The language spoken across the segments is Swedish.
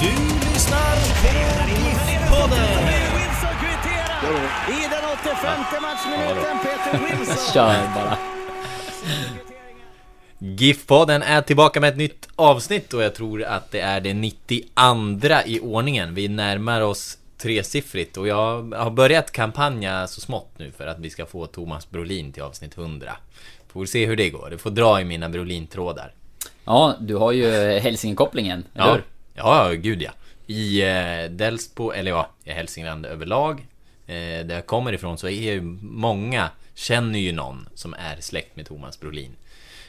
Du lyssnar på GIF-podden. I den 85 matchminuten. Peter Wilson. Kör bara. GIF-podden är tillbaka med ett nytt avsnitt och jag tror att det är det 92 i ordningen. Vi närmar oss tresiffrigt och jag har börjat kampanja så smått nu för att vi ska få Thomas Brolin till avsnitt 100. Får se hur det går. Det får dra i mina Brolin-trådar. Ja, du har ju Hälsingekopplingen, eller Ja, hur? Ja, gud ja. I eh, Delsbo, eller ja, i Hälsingland överlag. Eh, där jag kommer ifrån så är ju många, känner ju någon som är släkt med Thomas Brolin.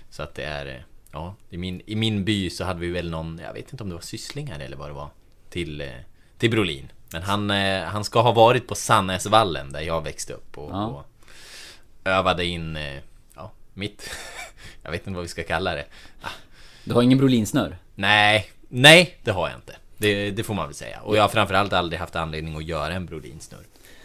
Så att det är, eh, ja, i min, i min by så hade vi väl någon, jag vet inte om det var sysslingar eller vad det var, till, eh, till Brolin. Men han, eh, han ska ha varit på Sannäsvallen där jag växte upp och, Ja. och övade in, ja, mitt, jag vet inte vad vi ska kalla det. Du har ingen Brolinsnör? Nej, nej det har jag inte. Det, det får man väl säga. Och jag har framförallt aldrig haft anledning att göra en Brolinsnurr.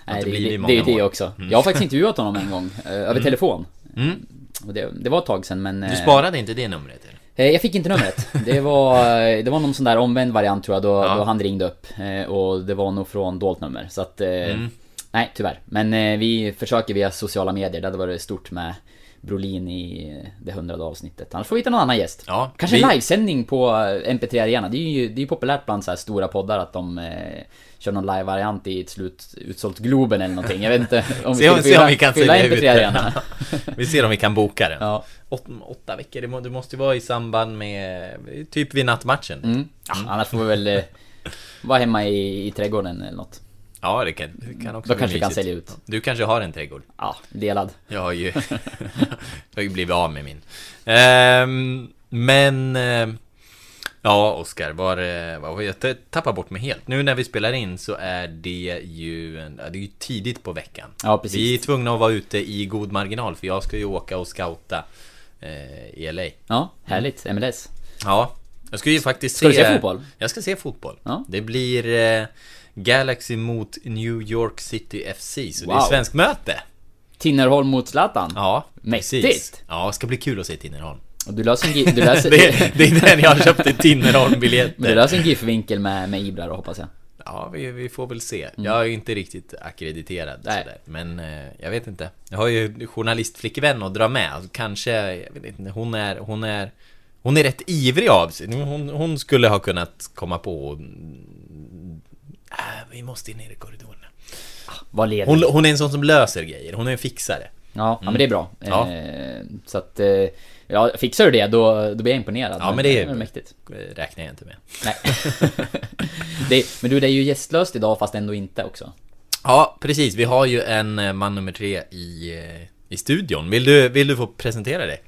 har Nej, det, det, det är det år. också. Jag har faktiskt intervjuat honom en gång, eh, över telefon. Mm. Det, det var ett tag sedan men... Du eh, sparade inte det numret eller? eh, Jag fick inte numret. Det var, det var någon sån där omvänd variant tror jag, då, Ja. då han ringde upp. Och det var nog från dolt nummer, så att... Mm. Nej, tyvärr. Men vi försöker via sociala medier, det hade varit stort med Brolin i det hundrade avsnittet. Annars får vi hitta någon annan gäst. Ja, Kanske vi- en livesändning på eh, MP3 Arena. Det är ju det är populärt bland så här stora poddar att de eh, kör någon live-variant i ett slut utsålt Globen eller någonting. Jag vet inte om Se om, se om vi kan fylla sälja ut MP3 Arena. Vi ser om vi kan boka den. Ja. Åt, åtta veckor, det, må, det måste ju vara i samband med... Typ vid nattmatchen. Mm. Ja, annars får vi väl eh, vara hemma i, i trädgården eller något. Ja, det kan, det kan också Då bli kanske vi kan sälja ut. Du kanske har en trädgård? Ja, delad. Jag har ju, jag har ju blivit av med min. Ehm, men... eh, ja, Oskar, var, eh, var, jag tappar bort mig helt. Nu när vi spelar in så är det ju, det är ju tidigt på veckan. Ja, precis. Vi är tvungna att vara ute i god marginal för jag ska ju åka och scouta eh, i LA. Ja, härligt. MLS. Ja, jag ska ju faktiskt Ska se... du se fotboll? Jag ska se fotboll. Ja. Det blir eh, Galaxy mot New York City FC, så det är Wow. svensk möte. Tinnerholm mot Zlatan. Ja, Mäktigt. precis. Ja, det ska bli kul att se Tinnerholm. Och du löser en, gi- du löser, Det, är- det är den jag har köpt i Tinnerholm-biljetter. men du löser en GIF-vinkel med, med Ibra då, hoppas jag. Ja, vi, vi får väl se. Jag är ju inte riktigt akkrediterad Nej. sådär. Men eh, jag vet inte. Jag har ju journalistflickvän att dra med. Alltså, kanske, jag vet inte, hon är, hon är hon är rätt ivrig av sig. Hon, hon skulle ha kunnat komma på äh, Vi måste ner i korridorerna. Vad leder Hon, hon är en sån som löser grejer. Hon är en fixare. Ja, ja men det är bra. Ja. Eh, så att, eh, ja, fixar du det då, då blir jag imponerad. Ja, men det är- mäktigt. Eh, Räknar jag inte med. Nej. det, men du, det är ju gästlöst idag fast ändå inte också. Ja, precis. Vi har ju en eh, man nummer tre i, eh, i studion. Vill du, vill du få presentera dig?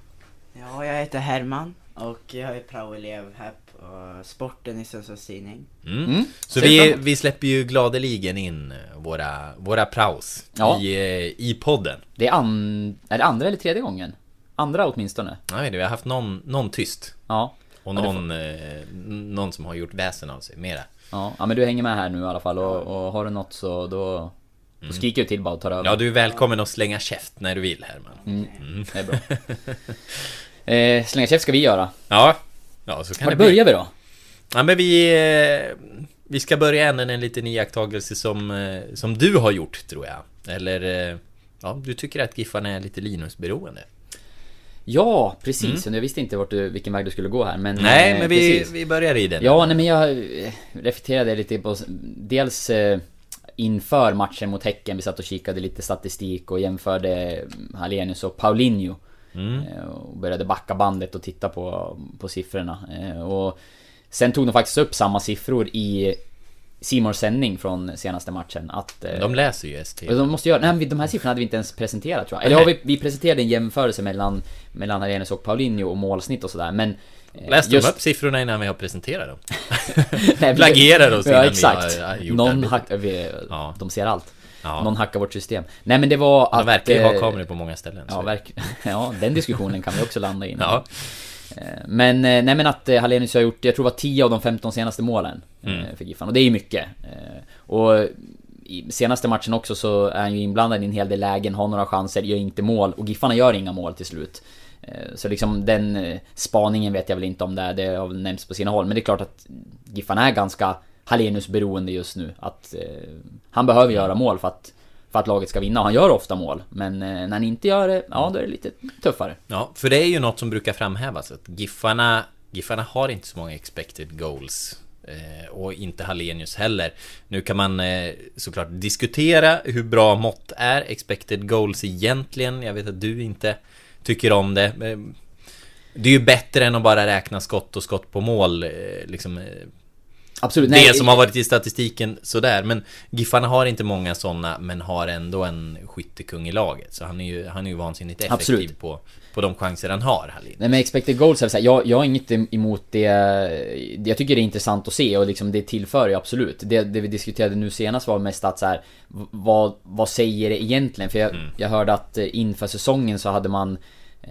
Ja, jag heter Herman och jag är praoelev här på Sporten i Sundsvalls Tidning. Mm. Mm. Så vi, vi släpper ju gladeligen in eh, våra, våra praos Ja. i, eh, i podden. Det är, an, är det andra eller tredje gången? Andra åtminstone. Inte, vi har haft någon, någon tyst. Ja. Och Ja, det någon, eh, någon som har gjort väsen av sig, mera. Ja, ja men du hänger med här nu i alla fall och, och har du något så då, då skriker du till bara och tar över. Mm. Ja, du är välkommen att slänga käft när du vill, Herman. Mm, det är bra. eh, slänga käft ska vi göra. Ja, ja så kan Var det bli. börjar vi då? Ja, men vi, eh, vi ska börja änden en liten iakttagelse som, eh, som du har gjort, tror jag. Eller, eh, ja, du tycker att Giffarna är lite Linus-beroende. Ja, precis. Jag visste inte vart du, vilken väg du skulle gå här men... Mm. Nej, eh, men vi, precis. vi börjar i den. Ja, nej men jag reflekterade lite på... Dels... Eh, inför matchen mot Häcken, vi satt och kikade lite statistik och jämförde Hallenius och Paulinho. Mm. Eh, Och började backa bandet och titta på, på siffrorna. Eh, Och sen tog de faktiskt upp samma siffror i Simons sändning från senaste matchen. Att, eh, De läser ju ST. de måste göra, nej de här siffrorna hade vi inte ens presenterat tror jag. Eller har vi, vi presenterade en jämförelse mellan, mellan Hallenius och Paulinho och målsnitt och sådär men... Läste just- de upp siffrorna innan vi har presenterat dem? Vi- Plagierar oss Ja innan vi exakt. har, har gjort Någon arbetet. hack, vi, Ja. De ser allt. Ja. Någon hackar vårt system. Nej men det var att... De verkar ju ha kameror på många ställen. Ja, verk, ja, den diskussionen kan vi också landa i. Ja. Eh, Men, eh, nej men att eh, Hallenius har gjort, jag tror det var 10 av de 15 senaste målen Mm. för Giffan. Och det är ju mycket. Och i senaste matchen också så är han ju inblandad i en hel del lägen, har några chanser, gör inte mål. Och Giffarna gör inga mål till slut. Så liksom den spaningen vet jag väl inte om det är, det har nämnts på sina håll. Men det är klart att Giffarna är ganska Hallenius beroende just nu. Att eh, han behöver göra mål för att, för att laget ska vinna. Och han gör ofta mål. Men eh, när han inte gör det, ja då är det lite tuffare. Ja, för det är ju något som brukar framhävas att Giffarna, Giffarna har inte så många expected goals. Eh, och inte Hallenius heller. Nu kan man eh, såklart diskutera hur bra mått är expected goals egentligen. Jag vet att du inte tycker om det. Det är ju bättre än att bara räkna skott och skott på mål. Eh, liksom, eh, Absolut. det som har varit i statistiken sådär. Men Giffarna har inte många sådana men har ändå en skyttekung i laget. Så han är ju, han är ju vansinnigt effektiv Absolut. på, på de chanser han har, Hallin. Nej men expected goals är så här, jag, jag har inget emot det Jag tycker det är intressant att se och liksom det tillför ju absolut Det, det vi diskuterade nu senast var mest att så här, vad, vad säger det egentligen? För jag, jag hörde att eh, inför säsongen så hade man eh,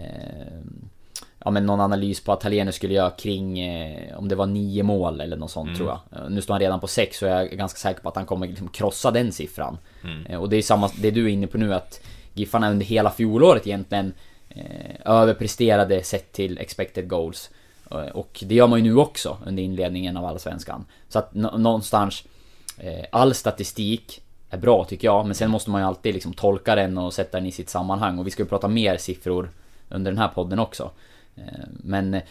Ja men någon analys på att Hallenius skulle göra kring eh, Om det var nio mål eller något sånt tror jag Eh, Nu står han redan på sex så jag är ganska säker på att han kommer liksom krossa den siffran eh, Och det är samma, det du är inne på nu att Giffarna under hela fjolåret egentligen eh, överpresterade sett till expected goals. Eh, Och det gör man ju nu också under inledningen av Allsvenskan. Så att nå- någonstans eh, all statistik är bra tycker jag, men sen måste man ju alltid liksom tolka den och sätta den i sitt sammanhang. Och vi ska ju prata mer siffror under den här podden också. Eh, men eh,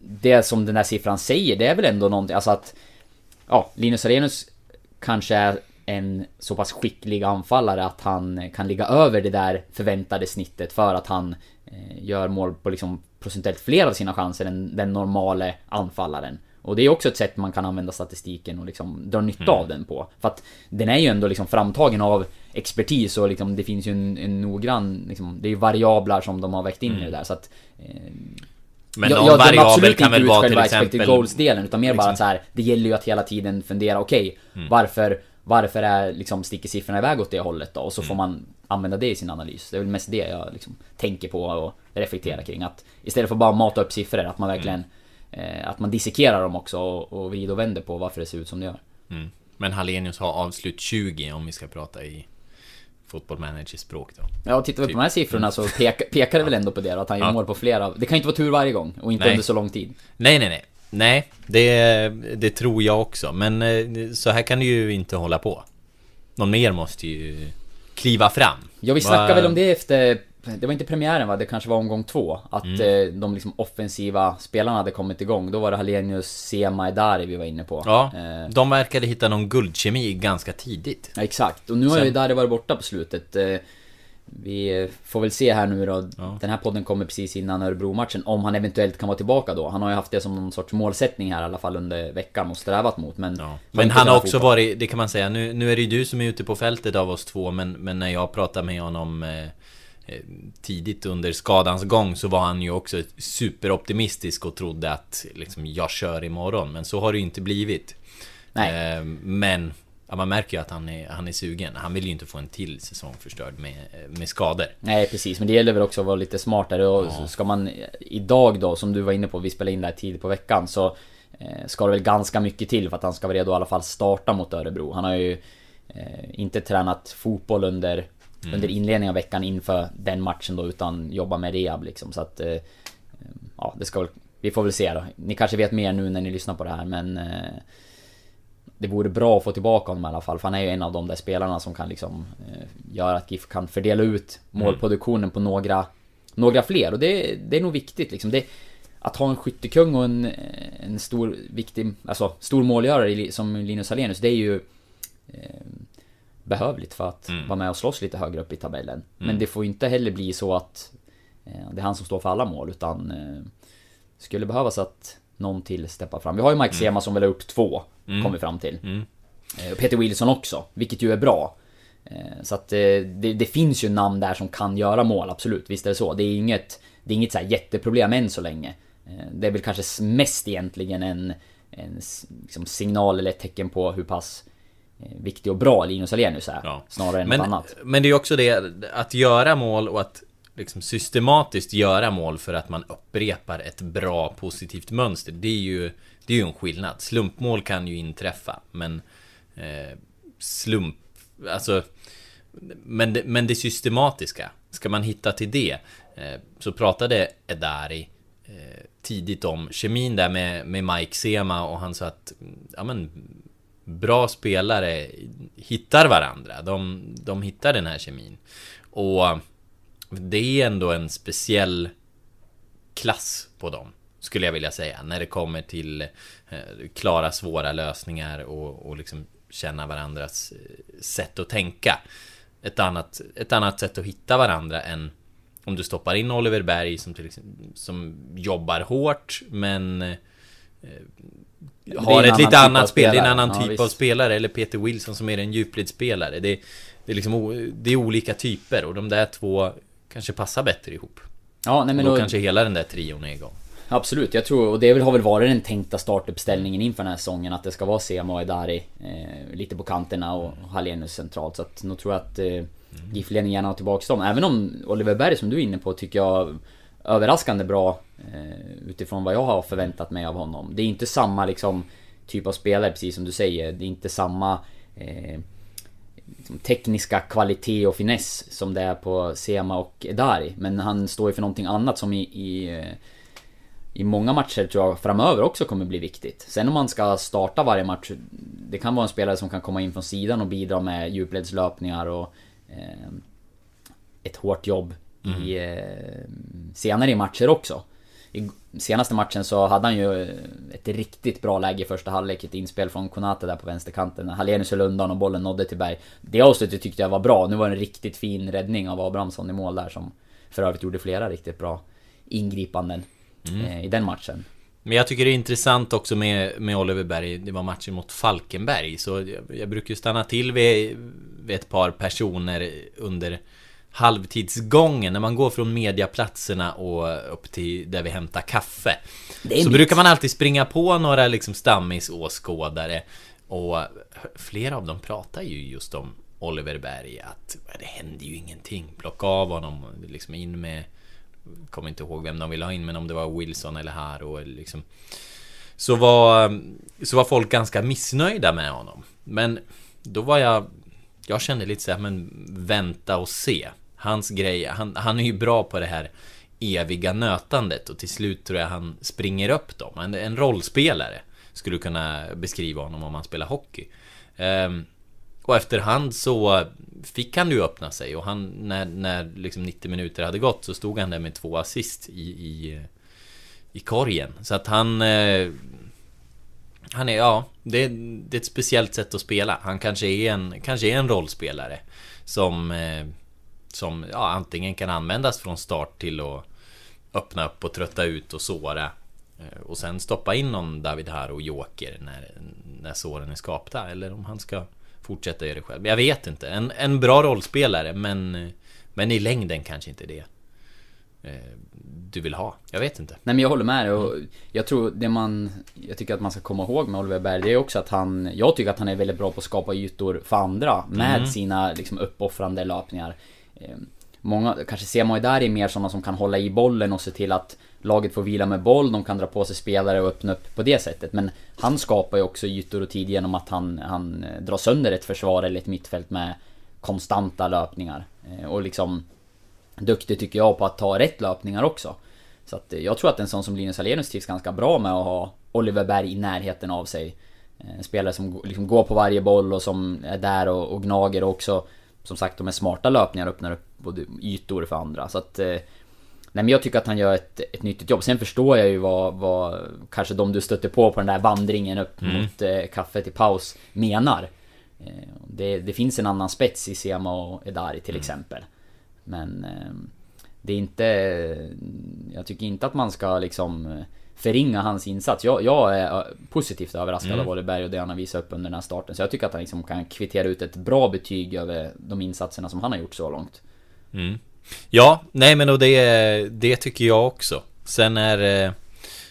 det som den här siffran säger, det är väl ändå någonting, alltså att Ja, Linus Arrhenius kanske är en så pass skicklig anfallare att han eh, kan ligga över det där förväntade snittet för att han gör mål på liksom procentuellt fler av sina chanser än den normale anfallaren. Och det är också ett sätt man kan använda statistiken och liksom dra nytta av den på. För att den är ju ändå liksom framtagen av expertis och liksom det finns ju en, en noggrann, liksom, det är ju variabler som de har vägt in i det där så att eh, Men jag, någon jag variabel absolut kan väl vara till själva expected exempel... goals-delen utan mer bara att så här, det gäller ju att hela tiden fundera, okej, Mm. varför, varför är liksom sticker siffrorna iväg åt det hållet då? Och så Mm. får man använda det i sin analys. Det är väl mest det jag liksom tänker på och reflekterar Mm. kring. Att istället för bara mata upp siffror, att man verkligen eh, Att man dissekerar dem också och, och vrider och vänder på varför det ser ut som det gör. Mm. Men Hallenius har avslut 20 om vi ska prata i Football Manager språk då. Ja, och tittar vi på de här siffrorna så pekar, pekar det väl ändå på det då, att han gör Ja. mål på flera. Det kan ju inte vara tur varje gång och inte Nej. under så lång tid. Nej, nej, nej. Nej, det, det tror jag också. Men eh, så här kan det ju inte hålla på. Någon mer måste ju kliva fram. Ja, vi Va- snackade väl om det efter... Det var inte premiären va? Det kanske var omgång två. Att Mm. eh, de liksom offensiva spelarna hade kommit igång. Då var det Hallenius, Sema, Edari vi var inne på. Ja, Eh, de verkade hitta någon guldkemi ganska tidigt. ja, exakt. Och nu har Sen- ju Edari varit borta på slutet. Eh, vi får väl se här nu då. Ja. Den här podden kommer precis innan Örebro-matchen. Om han eventuellt kan vara tillbaka då. Han har ju haft det som någon sorts målsättning här i alla fall under veckan och strävat mot. Men, Ja. Men han har också fotboll. varit, det kan man säga, nu, nu är det ju du som är ute på fältet av oss två men, men när jag pratade med honom eh, tidigt under skadans gång så var han ju också superoptimistisk och trodde att liksom, jag kör imorgon. Men så har det ju inte blivit. Nej. Eh, men ja, man märker ju att han är, han är sugen. Han vill ju inte få en till säsong förstörd med, med skador. Nej precis, men det gäller väl också att vara lite smartare och Ja. ska man idag då, som du var inne på, vi spelade in det här tidigt på veckan så eh, ska det väl ganska mycket till för att han ska vara redo att i alla fall starta mot Örebro. Han har ju eh, inte tränat fotboll under, Mm. under inledningen av veckan inför den matchen då utan jobbar med rehab liksom så att eh, Ja, det ska väl, vi får väl se då. Ni kanske vet mer nu när ni lyssnar på det här men eh, det vore bra att få tillbaka honom i alla fall, för han är ju en av de där spelarna som kan liksom eh, göra att GIF kan fördela ut målproduktionen på några, några fler. Och det, det är nog viktigt liksom. Det, att ha en skyttekung och en, en stor, viktig, alltså stor målgörare som Linus Hallenius, det är ju eh, behövligt för att Mm. vara med och slåss lite högre upp i tabellen. Men det får inte heller bli så att eh, det är han som står för alla mål utan eh, skulle behövas att någon till steppar fram. Vi har ju Mike Sema som väl har upp två, kommer vi fram till. Mm. Eh, Peter Wilson också, vilket ju är bra. Så att det, det finns ju namn där som kan göra mål, absolut. Visst är det så. Det är inget, det är inget så jätteproblem än så länge. Det är väl kanske mest egentligen en, en liksom signal eller ett tecken på hur pass viktig och bra Linus Alenius är. Ja. Snarare än Men, något annat. men det är också det, att göra mål och att liksom systematiskt göra mål för att man upprepar ett bra positivt mönster. Det är ju, det är ju en skillnad. Slumpmål kan ju inträffa, men eh, slump, alltså men det, men det systematiska, ska man hitta till det eh, Så pratade Edari eh, tidigt om kemin där med, med Mike Sema och han sa att ja, men, Bra spelare hittar varandra, de, de hittar den här kemin. Och det är ändå en speciell klass på dem Skulle jag vilja säga när det kommer till eh, klara svåra lösningar och, och liksom känna varandras eh, sätt att tänka. Ett annat, ett annat sätt att hitta varandra än om du stoppar in Oliver Berg som, till exempel, som jobbar hårt men eh, har ett lite typ annat spel, det är en annan typ visst. av spelare eller Peter Wilson som är en djupledsspelare. Det, det, är liksom, det är olika typer och de där två kanske passar bättre ihop. Ja, nej men då då, kanske hela den där trion är igång. Absolut, jag tror, och det har väl varit den tänkta startuppställningen inför den här säsongen att det ska vara Sema och Edari eh, lite på kanterna och Hallenius centralt. Så att nog tror jag att eh, GIF-ledningen gärna har tillbaka dem. Även om Oliver Berg som du är inne på tycker jag överraskande bra utifrån vad jag har förväntat mig av honom. Det är inte samma liksom typ av spelare precis som du säger. Det är inte samma eh, liksom, tekniska kvalitet och finess som det är på Sema och Edari. Men han står ju för någonting annat som i, i eh, i många matcher tror jag framöver också kommer bli viktigt. Sen om man ska starta varje match, det kan vara en spelare som kan komma in från sidan och bidra med djupledslöpningar och eh, ett hårt jobb i, eh, senare i matcher också. I senaste matchen så hade han ju eh, ett riktigt bra läge i första halvlek, ett inspel från Konate där på vänsterkanten. Hallenius höll undan och bollen nådde till Berg. Det avslutet tyckte jag var bra. Nu var det en riktigt fin räddning av Abrahamsson i mål där som för övrigt gjorde flera riktigt bra ingripanden eh, i den matchen. Men jag tycker det är intressant också med, med Oliver Berg Det var matchen mot Falkenberg Så jag, jag brukar ju stanna till vid, vid ett par personer under halvtidsgången När man går från mediaplatserna och upp till där vi hämtar kaffe. Så brukar man alltid springa på några liksom stammisåskådare Och flera av dem pratar ju just om Oliver Berg Att det händer ju ingenting. Plocka av honom liksom in med Kommer inte ihåg vem de ville ha in men om det var Wilson eller Haro eller liksom. Så var, så var folk ganska missnöjda med honom. Men då var jag Jag kände lite såhär men vänta och se Hans grej, han, han är ju bra på det här eviga nötandet och till slut tror jag han springer upp dem En, en rollspelare Skulle kunna beskriva honom om han spelar hockey Ehm, och efterhand så fick han ju öppna sig och han, när, när liksom 90 minuter hade gått så stod han där med två assist i, i, i korgen. Så att han... Eh, han är, ja, det, det är ett speciellt sätt att spela. Han kanske är en, kanske är en rollspelare. Som, eh, som ja, antingen kan användas från start till att öppna upp och trötta ut och såra. Eh, Och sen stoppa in någon David här och Joker när, när såren är skapta. Eller om han ska fortsätta göra det själv. Jag vet inte. En, en bra rollspelare men, men i längden kanske inte det eh, du vill ha. Jag vet inte. Nej men jag håller med dig och jag tror det man Jag tycker att man ska komma ihåg med Oliver Berg det är också att han Jag tycker att han är väldigt bra på att skapa ytor för andra med sina liksom uppoffrande löpningar Ehm, många, kanske ser man ju där är mer sådana som kan hålla i bollen och se till att Laget får vila med boll, de kan dra på sig spelare och öppna upp på det sättet. Men Han skapar ju också ytor och tid genom att han, han eh, drar sönder ett försvar eller ett mittfält med Konstanta löpningar. Ehm, och liksom Duktig tycker jag på att ta rätt löpningar också. Så att eh, jag tror att en sån som Linus Alenius trivs ganska bra med att ha Oliver Berg i närheten av sig. En spelare som liksom går på varje boll och som är där och, och gnager och också. Som sagt de är smarta löpningar öppnar upp både ytor för andra så att eh, Nej men jag tycker att han gör ett, ett nyttigt jobb. Sen förstår jag ju vad, vad kanske de du stötte på på den där vandringen upp mot eh, kaffet i paus menar. Eh, det, det finns en annan spets i Sema och Edari till Mm. exempel. Men eh, det är inte... Jag tycker inte att man ska liksom eh, förringa hans insats. Jag, jag är eh, positivt överraskad Mm. av Oliver Berg och det han har visat upp under den här starten. Så jag tycker att han liksom kan kvittera ut ett bra betyg över de insatserna som han har gjort så långt. Mm. Ja, nej men och det, det tycker jag också. Sen är, eh,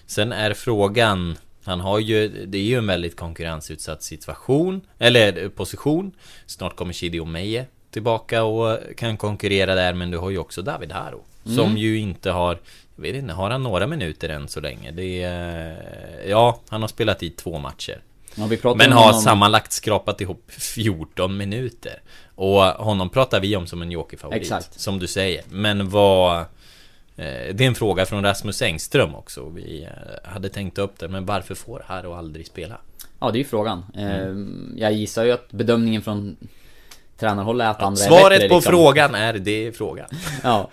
sen är frågan, han har ju, det är ju en väldigt konkurrensutsatt situation, eller eh, position. Snart kommer Chidi Omeje tillbaka och kan konkurrera där, men du har ju också David Haro. Som Mm. ju inte har, jag vet inte, har han några minuter än så länge? Det är, ja, han har spelat i två matcher. Ja, Men har honom- sammanlagt skrapat ihop 14 minuter. Och honom pratar vi om som en jokerfavorit. Exakt. Som du säger. Men vad... eh, Det är en fråga från Rasmus Engström också. Vi eh, hade tänkt upp det. Men varför får Haro aldrig spela? Ja, det är ju frågan. Mm. Eh, Jag gissar ju att bedömningen från tränarhåll är att andra är Svaret bättre, på liksom. frågan är det är frågan. Ja.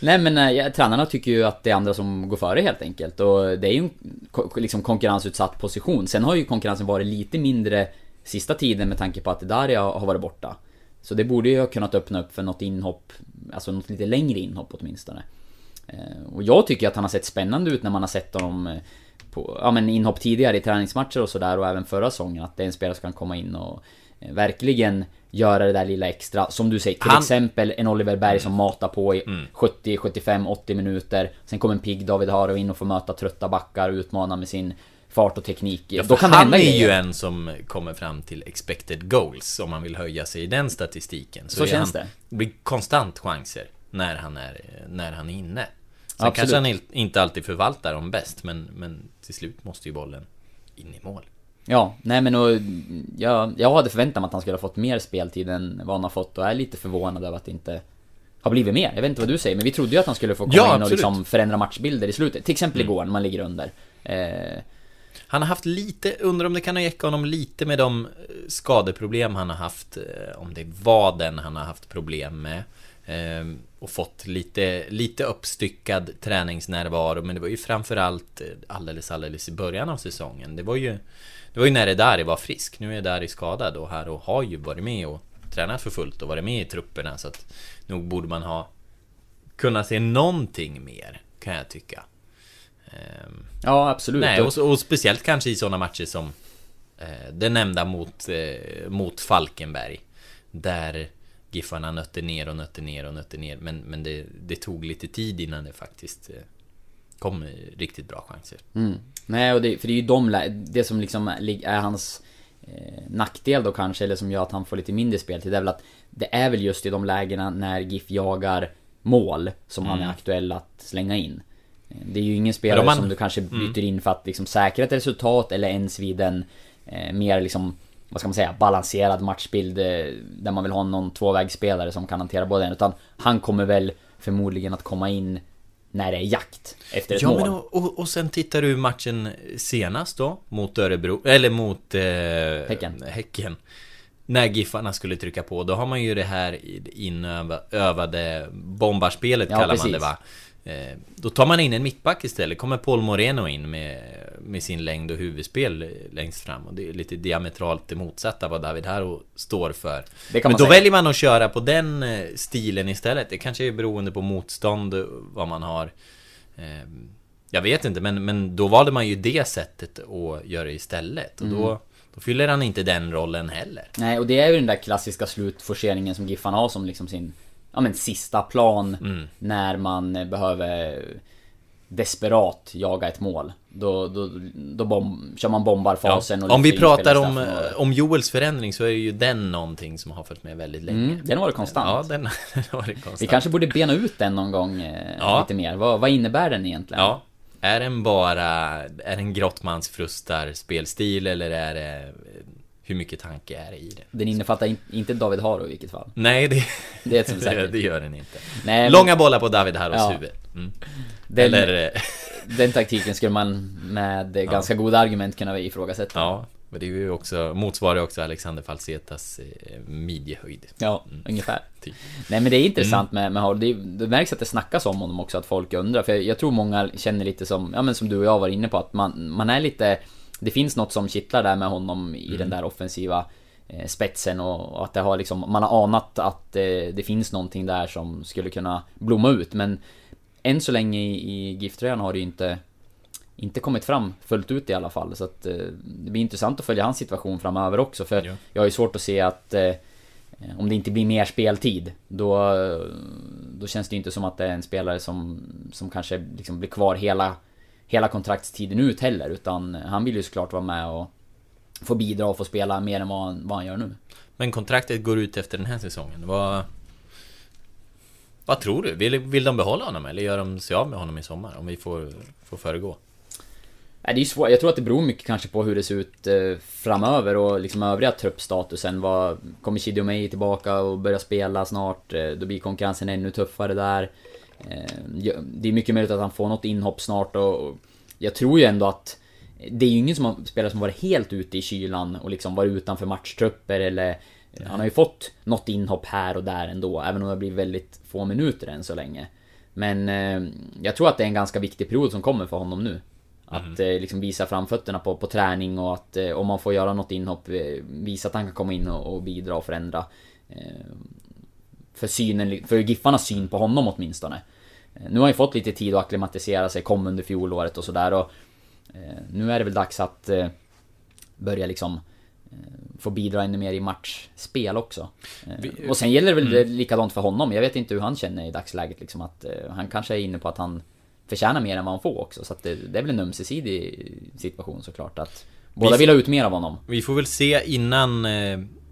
Nej men eh, ja, tränarna tycker ju att det är andra som går före helt enkelt. Och det är ju en liksom konkurrensutsatt position. Sen har ju konkurrensen varit lite mindre sista tiden med tanke på att Daria har varit borta. Så det borde ju ha kunnat öppna upp för något inhopp, alltså något lite längre inhopp åtminstone. Eh, Och jag tycker att han har sett spännande ut när man har sett honom eh, på, ja men inhopp tidigare i träningsmatcher och sådär och även förra säsongen. Att det är en spelare som kan komma in och verkligen göra det där lilla extra. Som du säger, till Han- exempel en Oliver Berg som matar på i Mm. 70, 75, 80 minuter. Sen kommer en pigg David Haro in och får möta trötta backar och utmana med sin fart och teknik. Ja, Då kan han är ju en som kommer fram till expected goals om man vill höja sig i den statistiken. Så är känns han, det. Blir konstant chanser när han är, när han är inne. Sen Absolut. kanske han inte alltid förvaltar dem bäst men, men till slut måste ju bollen in i mål. Ja, nej men och, jag, jag hade förväntat mig att han skulle ha fått mer speltid än vad han har fått och är lite förvånad över att det inte har blivit mer. Jag vet inte vad du säger, men vi trodde ju att han skulle få komma Ja, in och absolut. liksom förändra matchbilder i slutet. Till exempel Mm. igår när man ligger under. Eh, Han har haft lite, undrar om det kan ha gäckat honom lite med de eh, skadeproblem han har haft. eh, Om det är vaden han har haft problem med. eh, Och fått lite, lite uppstyckad träningsnärvaro. Men det var ju framförallt eh, alldeles, alldeles i början av säsongen. Det var ju, det var ju när Edari var frisk. Nu är Edari skadad och här och har ju varit med och tränat för fullt och varit med i trupperna. Så att nog borde man ha kunnat se någonting mer, kan jag tycka. Ehm, ja, absolut. Nej, och, och speciellt kanske i sådana matcher som eh, det nämnda mot, eh, mot Falkenberg. Där Giffarna nötte ner och nötte ner och nötte ner. Men, men det, det tog lite tid innan det faktiskt eh, kom eh, riktigt bra chanser. Mm. Nej, och det, för det är ju de, det som liksom är hans eh, nackdel då kanske, eller som gör att han får lite mindre speltid, det är väl att det är väl just i de lägena när GIF jagar mål som han Mm. är aktuell att slänga in. Eh, Det är ju ingen spelare man- som du kanske Mm. byter in för att liksom säkra ett resultat eller ens vid en eh, mer liksom vad ska man säga, balanserad matchbild eh, där man vill ha någon tvåvägsspelare som kan hantera både en. Utan han kommer väl förmodligen att komma in när det är jakt efter ett Ja, mål. men och, och, och sen tittar du matchen senast då mot Örebro, eller mot eh, Häcken. häcken. När Giffarna skulle trycka på, då har man ju det här inövade bombarspelet Ja, kallar man precis. det va? Eh, Då tar man in en mittback istället, kommer Paul Moreno in med, med sin längd och huvudspel längst fram och det är lite diametralt det motsatta vad David Haro står för. Men då säga. väljer man att köra på den eh, stilen istället. Det kanske är beroende på motstånd, eh, vad man har. Eh, Jag vet inte, men, men då valde man ju det sättet att göra istället. Och då, Mm. då fyller han inte den rollen heller. Nej, och det är ju den där klassiska slutforceringen som Giffarna har som liksom sin Ja men sista plan Mm. när man eh, behöver Desperat jaga ett mål Då, då, då bom, kör man bombarfasen och Om vi pratar om, om Joels förändring så är ju den någonting som har följt med väldigt länge. Mm, den har varit konstant. Ja, den den har varit konstant. Vi kanske borde bena ut den någon gång eh, Ja. lite mer. Vad, vad innebär den egentligen? Ja. Är den bara, är den Grottmans frustar spelstil eller är det hur mycket tanke är det i det? Den innefattar in, inte David Haro i vilket fall. Nej, det, Det är det gör den inte. Nej, men- Långa bollar på David Harros Ja. huvud. Mm. Den, Eller... eh, den taktiken skulle man med ganska goda argument kunna ifrågasätta. Ja, men det är ju också, motsvarar också Alexander Falsetas eh, midjehöjd. Ja, ungefär. Typ. Nej men det är intressant med, med Haro. Det, det märks att det snackas om honom också, att folk undrar. För jag, jag tror många känner lite som, ja men som du och jag var inne på, att man, man är lite... Det finns något som kittlar där med honom i den där offensiva eh, spetsen och, att det har liksom, man har anat att eh, det finns någonting där som skulle kunna blomma ut. Men än så länge i, i GIF-tröjan har det ju inte inte kommit fram fullt ut i alla fall. Så att eh, det blir intressant att följa hans situation framöver också. För Ja. jag har ju svårt att se att om det inte blir mer speltid då, då känns det ju inte som att det är en spelare som, som kanske liksom blir kvar hela, hela kontraktstiden ut heller utan han vill ju såklart vara med och få bidra och få spela mer än vad han, vad han gör nu. Men kontraktet går ut efter den här säsongen. Vad... Vad tror du? Vill, vill de behålla honom eller gör de sig av med honom i sommar? Om vi får, får föregå. Nej, det är svårt. Jag tror att det beror mycket kanske på hur det ser ut eh, framöver och liksom övriga truppstatusen. Vad, kommer Chidio tillbaka och börja spela snart? Eh, då blir konkurrensen ännu tuffare där. Eh, det är mycket möjligt att han får något inhopp snart och, jag tror ju ändå att det är ju ingen som har spelare som varit helt ute i kylan och liksom varit utanför matchtrupper eller Han har ju fått något inhopp här och där ändå, även om det blir väldigt få minuter än så länge. Men eh, jag tror att det är en ganska viktig period som kommer för honom nu. Att eh, liksom visa framfötterna på, på träning och att eh, om man får göra något inhopp, eh, visa att han kan komma in och, och bidra och förändra. För synen, för Giffarnas syn på honom åtminstone. Eh, Nu har han ju fått lite tid att acklimatisera sig, kom under fjolåret och sådär och eh, Nu är det väl dags att eh, börja liksom Få bidra ännu mer i matchspel också. Vi- och sen gäller det väl Mm. likadant för honom. Jag vet inte hur han känner i dagsläget liksom att han kanske är inne på att han förtjänar mer än vad han får också. Så att det, det är väl en ömsesidig situation såklart att båda Vi- vill ha ut mer av honom. Vi får väl se innan,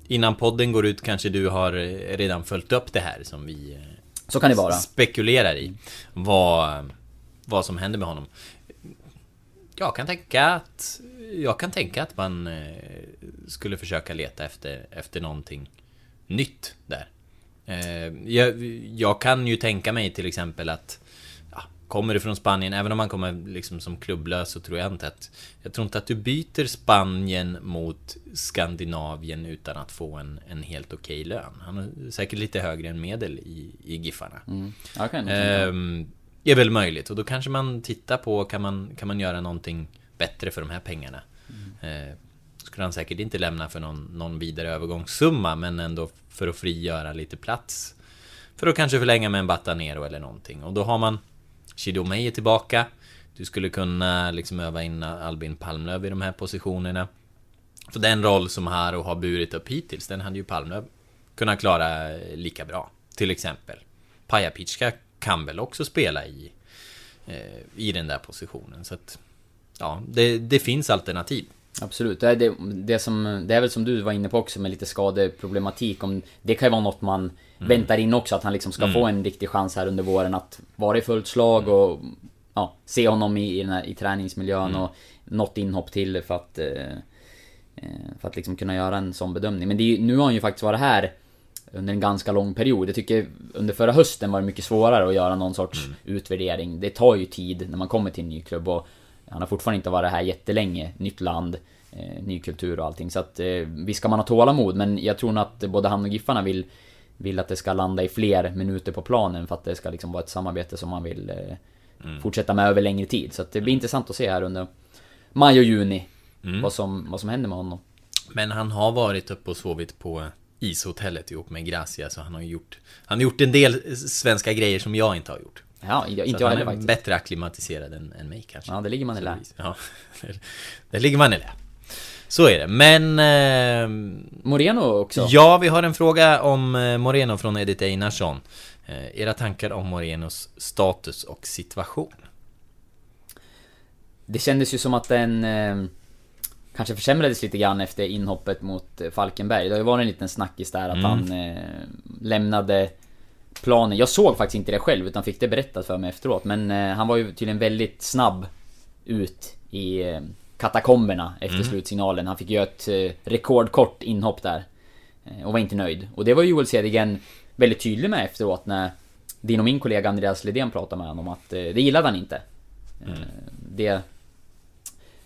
innan podden går ut kanske du har eh, redan följt upp det här som vi eh, Så kan det vara. spekulerar i. Vad, vad som händer med honom. Jag kan tänka att Jag kan tänka att man eh, skulle försöka leta efter, efter någonting nytt där. Jag, jag kan ju tänka mig till exempel att Kommer du från Spanien, även om man kommer liksom som klubblös så tror jag inte att Jag tror inte att du byter Spanien mot Skandinavien utan att få en, en helt okej lön. Han är säkert lite högre än medel i, i Giffarna. Mm. Mig. Ehm, är väl möjligt och då kanske man tittar på kan man, kan man göra någonting bättre för de här pengarna. Mm. Eh, skulle han säkert inte lämna för någon, någon vidare övergångssumma men ändå för att frigöra lite plats. För att kanske förlänga med en Batanero eller någonting och då har man Shidomei är tillbaka. Du skulle kunna liksom öva in Albin Palmlöv i de här positionerna. För den roll som Haro har burit upp hittills, den hade ju Palmlöv kunnat klara eh, lika bra. Till exempel. Pajapitska kan väl också spela i, eh, i den där positionen. Så att, ja, det, det finns alternativ. Absolut, det är, det, det, som, det är väl som du var inne på också med lite skadeproblematik. Om Det kan ju vara något man väntar in också, att han liksom ska få en riktig chans här under våren att vara i fullt slag och ja, se honom i, i, den här, i träningsmiljön och något inhopp till för att eh, eh, För att liksom kunna göra en sån bedömning. Men är, nu har han ju faktiskt varit här under en ganska lång period. Jag tycker under förra hösten var det mycket svårare att göra någon sorts utvärdering. Det tar ju tid när man kommer till en ny klubb och han har fortfarande inte varit här jättelänge. Nytt land, eh, ny kultur och allting. Så att eh, visst ska man ha tålamod men jag tror nog att både han och Giffarna vill vill att det ska landa i fler minuter på planen för att det ska liksom vara ett samarbete som man vill eh, fortsätta med över längre tid. Så att det blir intressant att se här under maj och juni vad, som, vad som händer med honom. Men han har varit uppe och sovit på ishotellet ihop med Gracia så han har gjort Han har gjort en del svenska grejer som jag inte har gjort. Ja, jag- inte jag heller faktiskt. bättre akklimatiserad än, än mig kanske. Ja, det ligger man i lä. Ja, där ligger man i lä. Så är det, men... Eh, Moreno också. ja, vi har en fråga om eh, Moreno från Edith Einarsson. Eh, era tankar om Morenos status och situation? Det kändes ju som att den eh, kanske försämrades lite grann efter inhoppet mot eh, Falkenberg. Det har ju varit en liten snackis där att Mm. han eh, lämnade planen. Jag såg faktiskt inte det själv utan fick det berättat för mig efteråt. Men eh, han var ju tydligen väldigt snabb ut i eh, katakomberna efter Mm. slutsignalen. Han fick göra ett eh, rekordkort inhopp där. Eh, och var inte nöjd. Och det var ju Joel Cedergren väldigt tydlig med efteråt när din och min kollega Andreas Lidén pratade med honom att eh, det gillade han inte. Eh, Det...